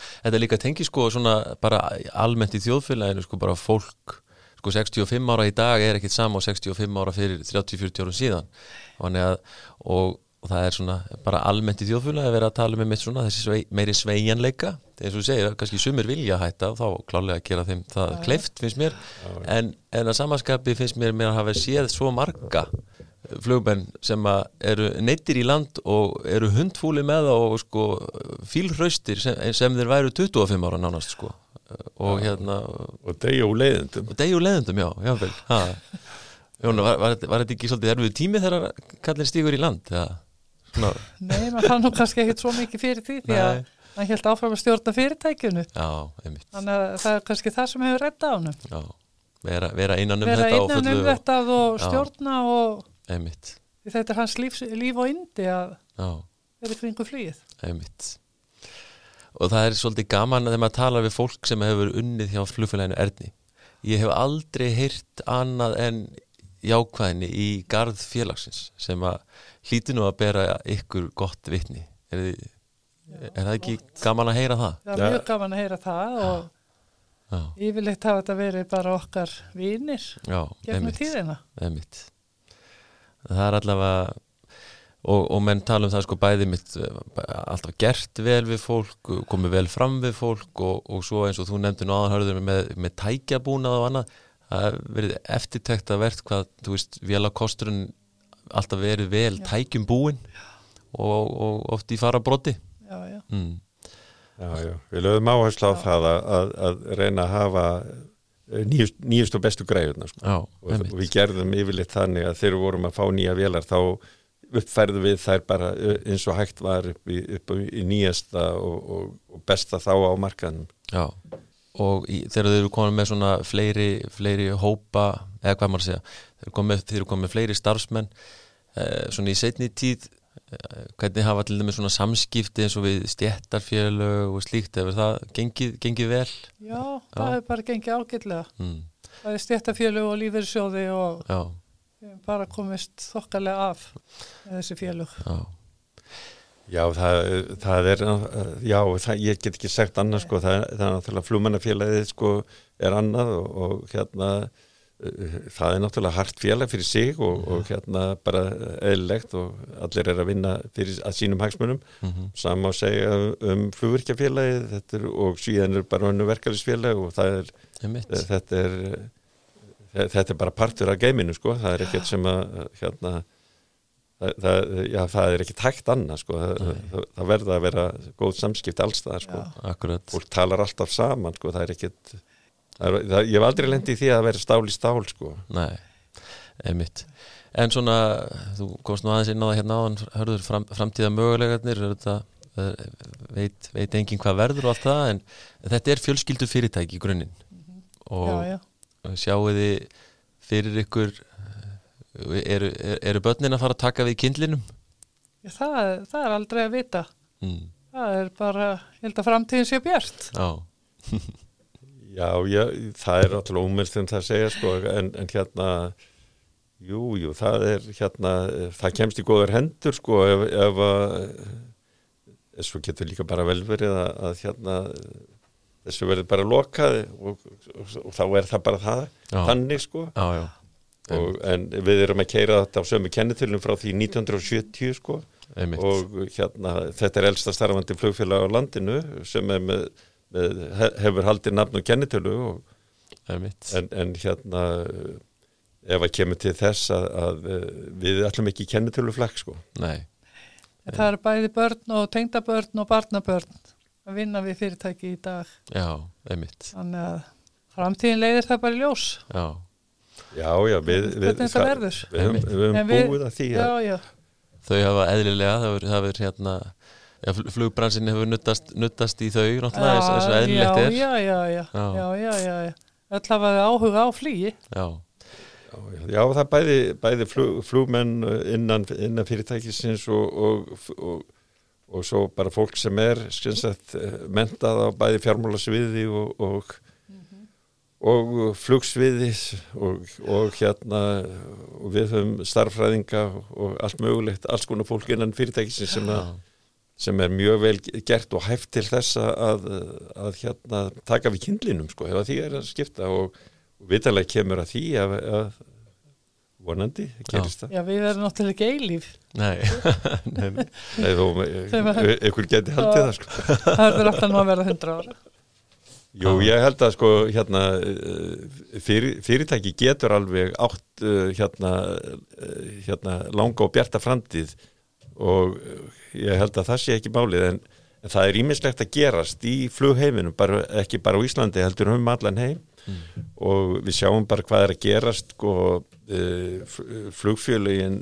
Þetta er líka tengi sko svona bara almennt í þjóðfélaginu sko bara fólk sko 65 ára í dag er ekkit sama og 65 ára fyrir 30-40 árum síðan. Og, og og það er svona bara almennt í þjóðfjöla að vera að tala með mitt svona þessi svei, meiri sveianleika eins og þú segir, kannski sumir vilja hætta og þá klálega að gera þeim það ja. kleift finnst mér, ja, en, en að samanskapi finnst mér mér að hafa séð svo marga flugmenn sem eru neittir í land og eru hundfúli með og sko fílhraustir sem, sem þeir væru 25 ára nánast sko. Og ja. hérna og degju leiðendum og degju leiðendum, já, jáfnveil Jónu, var, var, var þetta ekki svolítið erfið tími þegar kallin stígur í land, eða? Ná. Nei, maður fann nú kannski ekkit svo mikið fyrir því því að hann held áfram að stjórna fyrirtækjunu Já, einmitt. Þannig að það er kannski það sem hefur retta á hann Já, vera, vera innan um vera þetta Vera innan um þetta og, og stjórna og einmitt. Þetta er hans líf, líf og indi að vera kringu flýið. Einmitt. Og það er svolítið gaman að þegar maður tala við fólk sem hefur unnið hjá flugfélaginu Erni. Ég hef aldrei heyrt annað en jákvæðinni í garð félagsins sem að hlíti nú að bera ykkur gott vittni er, er það ekki gaman að heyra það? Það er mjög gaman að heyra það og Já. yfirleitt hafa þetta verið bara okkar vinnir gegnum tíðina einmitt. það er allavega og, og menn tala um það sko bæði mitt alltaf gert vel við fólk komið vel fram við fólk og, og svo eins og þú nefndi nú aðanhörður með, með tækjabúnað og annað það verið eftirtekt að verðt hvað, þú veist, velakosturinn alltaf verið vel já. tækjum búin og, og oft í fara broti Já, já. Mm. Já, já, við lögum áherslu á það að, að, að reyna að hafa eh, nýjust, nýjust og bestu greiðuna sko. já, og, og við gerðum yfirleitt þannig að þegar við vorum að fá nýja velar þá uppfærðu við þær bara eh, eins og hægt var upp í, upp í nýjasta og, og besta þá á markaðnum. Já og í, þegar þau eru komið með svona fleiri, fleiri hópa eða hvað maður segja, þeir eru komið, þeir eru komið fleiri starfsmenn svona í setni tíð eh, hvernig hafa til dæmis svona samskipti eins og við stjættarfélög og slíkt hefur það gengið, gengið vel? Já, það hefur bara gengið ágætlega mm. það er stjættarfélög og lífeyrsjóði og Já. bara komist þokkarlega af þessi félög Já Já, það, það er, já, það, ég get ekki sagt annað sko, það, það er náttúrulega flúmannafélagið sko er annað og, og hérna það er náttúrulega hart félag fyrir sig og, og hérna bara eðlilegt og allir er að vinna fyrir að sínum hagsmunum. Mm -hmm. sama að segja um flugvirkjafélagi og síðan er bara hannu verkefælisfélag og það er þetta er þetta er bara partur af geiminu sko, það er ekkert sem að hérna það, það, já, það er ekki tækt annað sko, það, það verða að vera góð samskipt allstað sko, fólk talar alltaf saman sko, það er ekkert það, það, ég hef aldrei lendið í því að vera stál í stál sko Nei, einmitt En svona, þú komst nú aðeins inn á það hérna áðan, hörður fram, framtíða mögulegarnir þetta, veit, veit engin hvað verður og allt það en þetta er fjölskyldu fyrirtæki í grunninn mhm. og já, já. sjáu þið fyrir ykkur eru, eru börnin að fara að taka við kindlinum? Já, það, það er aldrei að vita mm. það er bara, ég held að framtíðin sé björnt Já [LAUGHS] Já, já, það er alltaf ómyrst en það segja sko, en, en hérna jú, jú, það er hérna, það kemst í góður hendur sko, ef, ef að þessu getur líka bara vel verið að, að hérna þessu verður bara lokað og, og, og þá er það bara það já. þannig sko já. Og, en við erum að keira þetta á sömu kennitölu frá því 1970 sko Einmitt. og hérna þetta er elsta starfandi flugfélag á landinu sem er með hefur haldið nafn og kennitölu og, en, en hérna ef að kemur til þess að, að við ætlum ekki kennitölu flagg sko. Nei. Það eru bæði börn og tengdabörn og barnabörn að vinna við fyrirtæki í dag. Já, einmitt. Þannig að framtíðin leiðir það bara í ljós. Já, já, já við, við, það, við höfum búið að því að já, já. Þau hafa eðlilega, það verður hérna Já, flugbransin hefur nuttast, nuttast í þau náttúrulega eins og eðlilegt er Já, já, já, já, já, já, já. Öll hafa áhuga á flýi Já Já, það bæði, bæði flug, flugmenn innan, innan fyrirtækisins og, og, og, og svo bara fólk sem er sagt, mentað á bæði fjármálasviði og mm -hmm. og flugsviði og hérna og við höfum starffræðinga og allt mögulegt, alls konar fólk innan fyrirtækisins sem að sem er mjög vel gert og hæft til þess að, að hérna, taka við kindlinum sko, ef því er að skipta og, og vitalega kemur að því að, að vonandi gerist það. Já, við verðum náttúrulega ekki eilíf. Nei, [LAUGHS] nei, nei þó, ykkur geti haldið það sko. Það verður alltaf nú að verða hundra ára. Jú, ég held að sko hérna fyrir, fyrirtæki getur alveg átt hérna, hérna langa og bjarta framtíð og ég held að það sé ekki málið en, það er ímislegt að gerast í flugheiminum, bara, ekki bara á Íslandi heldur um allan heim mm. og við sjáum bara hvað er að gerast sko, uh, flugfjölugin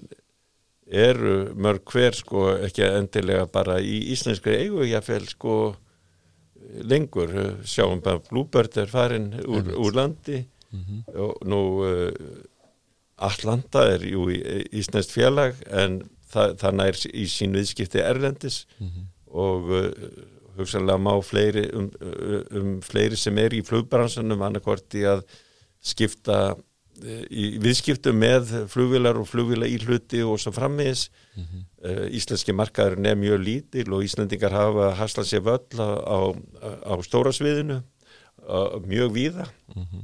eru mörg hver sko ekki endilega bara í íslenskri eigu jáfnveil sko lengur, sjáum bara Bluebird er farin úr, úr landi mm -hmm. og nú uh, Atlanta er jú í Íslandst félag en það, það nær í sín viðskipti erlendis mm -hmm. og uh, hugsanlega má fleiri um, uh, um fleiri sem er í flugbransunum annarkort í að skipta uh, í viðskiptu með flugvilar og flugvila í hluti og svo frammiðis mm -hmm. uh, Íslenski markaður er mjög lítil og Íslandingar hafa haslað sér völl á, á, stóra sviðinu mjög víða mm -hmm.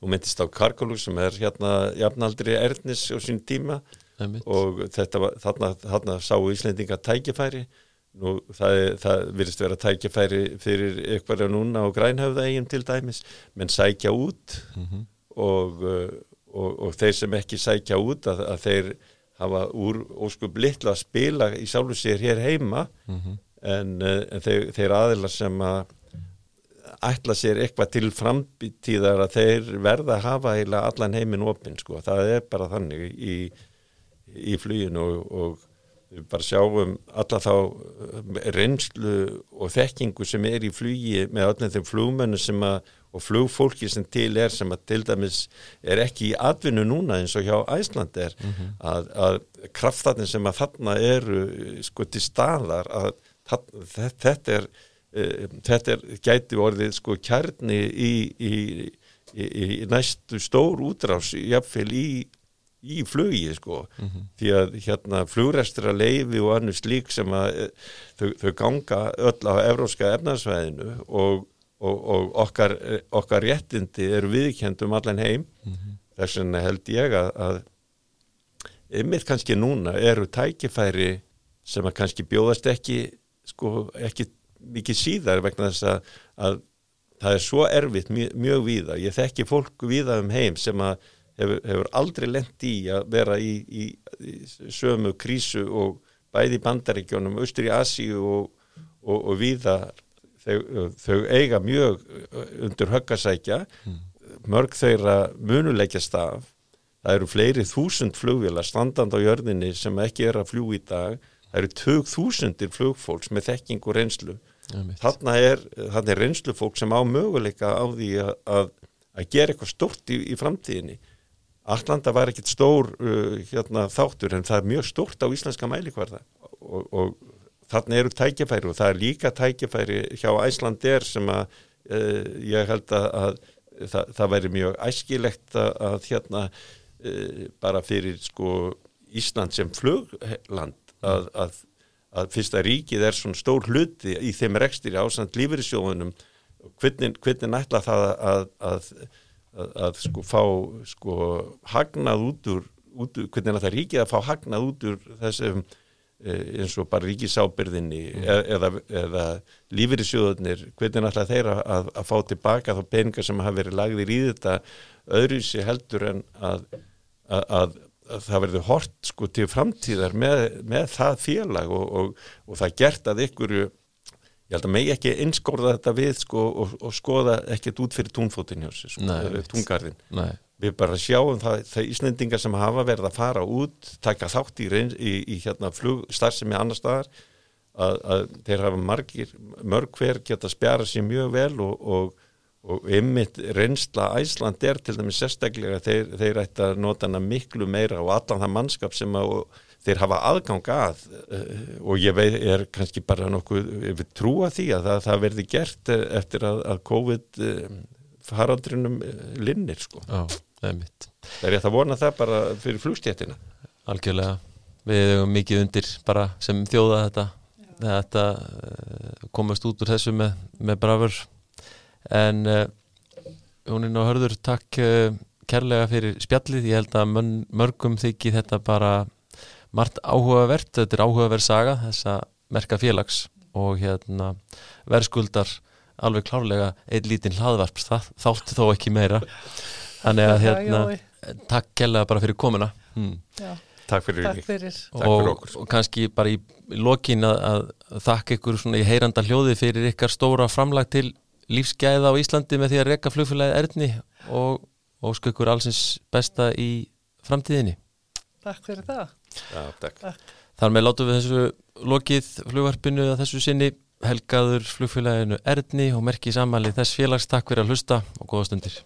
þú myndist á Karkolug sem er hérna jafnaldri Ernis á sín tíma og þetta var, þarna, þarna sáu Íslendinga tækifæri. Nú það, það virðist vera tækifæri fyrir eitthvað núna á grænhöfða eigin til dæmis, menn sækja út mm -hmm. og, og, og þeir sem ekki sækja út að, að þeir hafa úr óskup litla að spila í sjálfu sér hér heima. Mm -hmm. en, en þeir, þeir aðila sem að ætla sér eitthvað til framtíðar að þeir verða að hafa allan heiminn opinn sko, það er bara þannig í í fluginu og, og við bara sjáum alla þá eh, reynslu og þekkingu sem er í flugi með öllum þeim flugmennu sem að og flugfólki sem til er sem að til dæmis er ekki í atvinnu núna eins og hjá Æsland er mm -hmm. að, að kraftatinn sem að þarna eru sko til staðar að þetta er uh, þetta er gæti orðið sko kjarni í, í, í, í næstu stór útrás jafnvel í í flugi sko mm -hmm. því að hérna flugrestra leifi og annars lík sem að eh, þau, þau ganga öll á evróska efnarsvæðinu og, og, og okkar, okkar réttindi eru viðkjent um allan heim mm -hmm. þess vegna held ég að, að ymmið kannski núna eru tækifæri sem að kannski bjóðast ekki sko ekki mikið síðar vegna þess að, að það er svo erfitt mjög, mjög víða ég þekki fólk víða um heim sem að hefur, hefur aldrei lendt í að vera í, í, í sömu krísu og bæði bandaríkjónum, austur í Asíu og, og, og víða þau, þau eiga mjög undir höggasækja mm. mörg þeirra munuleikjast af. Það eru fleiri þúsund flugvila standand á jörðinni sem ekki er að fljú í dag. Það eru tög þúsundir flugfólks með þekking og reynslu. Þarna er, þarna er reynslu fólk sem á möguleika á því að, að, að gera eitthvað stort í, í framtíðinni Allanda var ekkit stór uh, hérna, þáttur en það er mjög stort á íslenska mælikvarða. Og, og þarna eru tækifæri og það er líka tækifæri hjá Æslander sem að uh, ég held að, að það, það væri mjög æskilegt að hérna uh, bara fyrir sko Ísland sem flugland að, að, að fyrsta ríkið er svona stór hluti í þeim rekstir ásand lífeyrissjóðunum. Hvernig, hvernig nætla það að, að að sko fá sko hagnað út úr, út úr hvernig það ríkið að fá hagnað út úr þessum e, eins og bara ríkisábyrðinni mm. E, eða, eða lífyrirsjóðunir hvernig alltaf þeirra að, að fá tilbaka þá peningar sem hafa verið lagðir í þetta öðru sér heldur en að, að það verður hort sko til framtíðar með, með það félag og, og, og það gert að ykkur ég held að megi ekki einskórða þetta við sko, og, og skoða ekkert út fyrir túnfótin hjá sig, sko, túngarðin við bara sjáum það, það íslendingar sem hafa verið að fara út taka þátt í, í, í hérna flugstarfsemi annar staðar að, að þeir hafa margir, mörg hver geta spjara sér mjög vel og, og, og ymmit reynsla Æsland er til dæmis sérstaklega þeir, þeir ætti að nota hana miklu meira og allan það mannskap sem að þeir hafa aðgang að uh, og ég veit, er kannski bara nokkuð við trúa því að það, það verði gert eh, eftir að, að COVID uh, farandrinum uh, linnir sko. Já, það er mitt. Það er ég að vona það bara fyrir flugstjættina. Algjörlega, við hefum mikið undir bara sem þjóða þetta, þetta komast út úr þessu með, með brafur en húninn og hörður takk kærlega fyrir spjallið, ég held að mörgum þykir þetta bara margt áhugavert, þetta er áhugaverð saga þessa merka félags og hérna verðskuldar alveg klárlega einn lítinn hlaðvarp þáttu þó ekki meira. Þannig að hérna takk kella bara fyrir komuna. Hmm. Takk fyrir, takk fyrir. Og, takk fyrir og kannski bara í lokin að, að þakka ykkur svona í heyranda hljóði fyrir ykkar stóra framlag til lífsgæða á Íslandi með því að rekka flugfélagið erðni og, og ykkur allsins besta í framtíðinni. Takk fyrir það Já. Þar með látum við þessu lokið flugvarpinu að þessu sinni helgaður flugfélaginu Erðni og merkið samanlið þess félags takk fyrir að hlusta og góða stundir.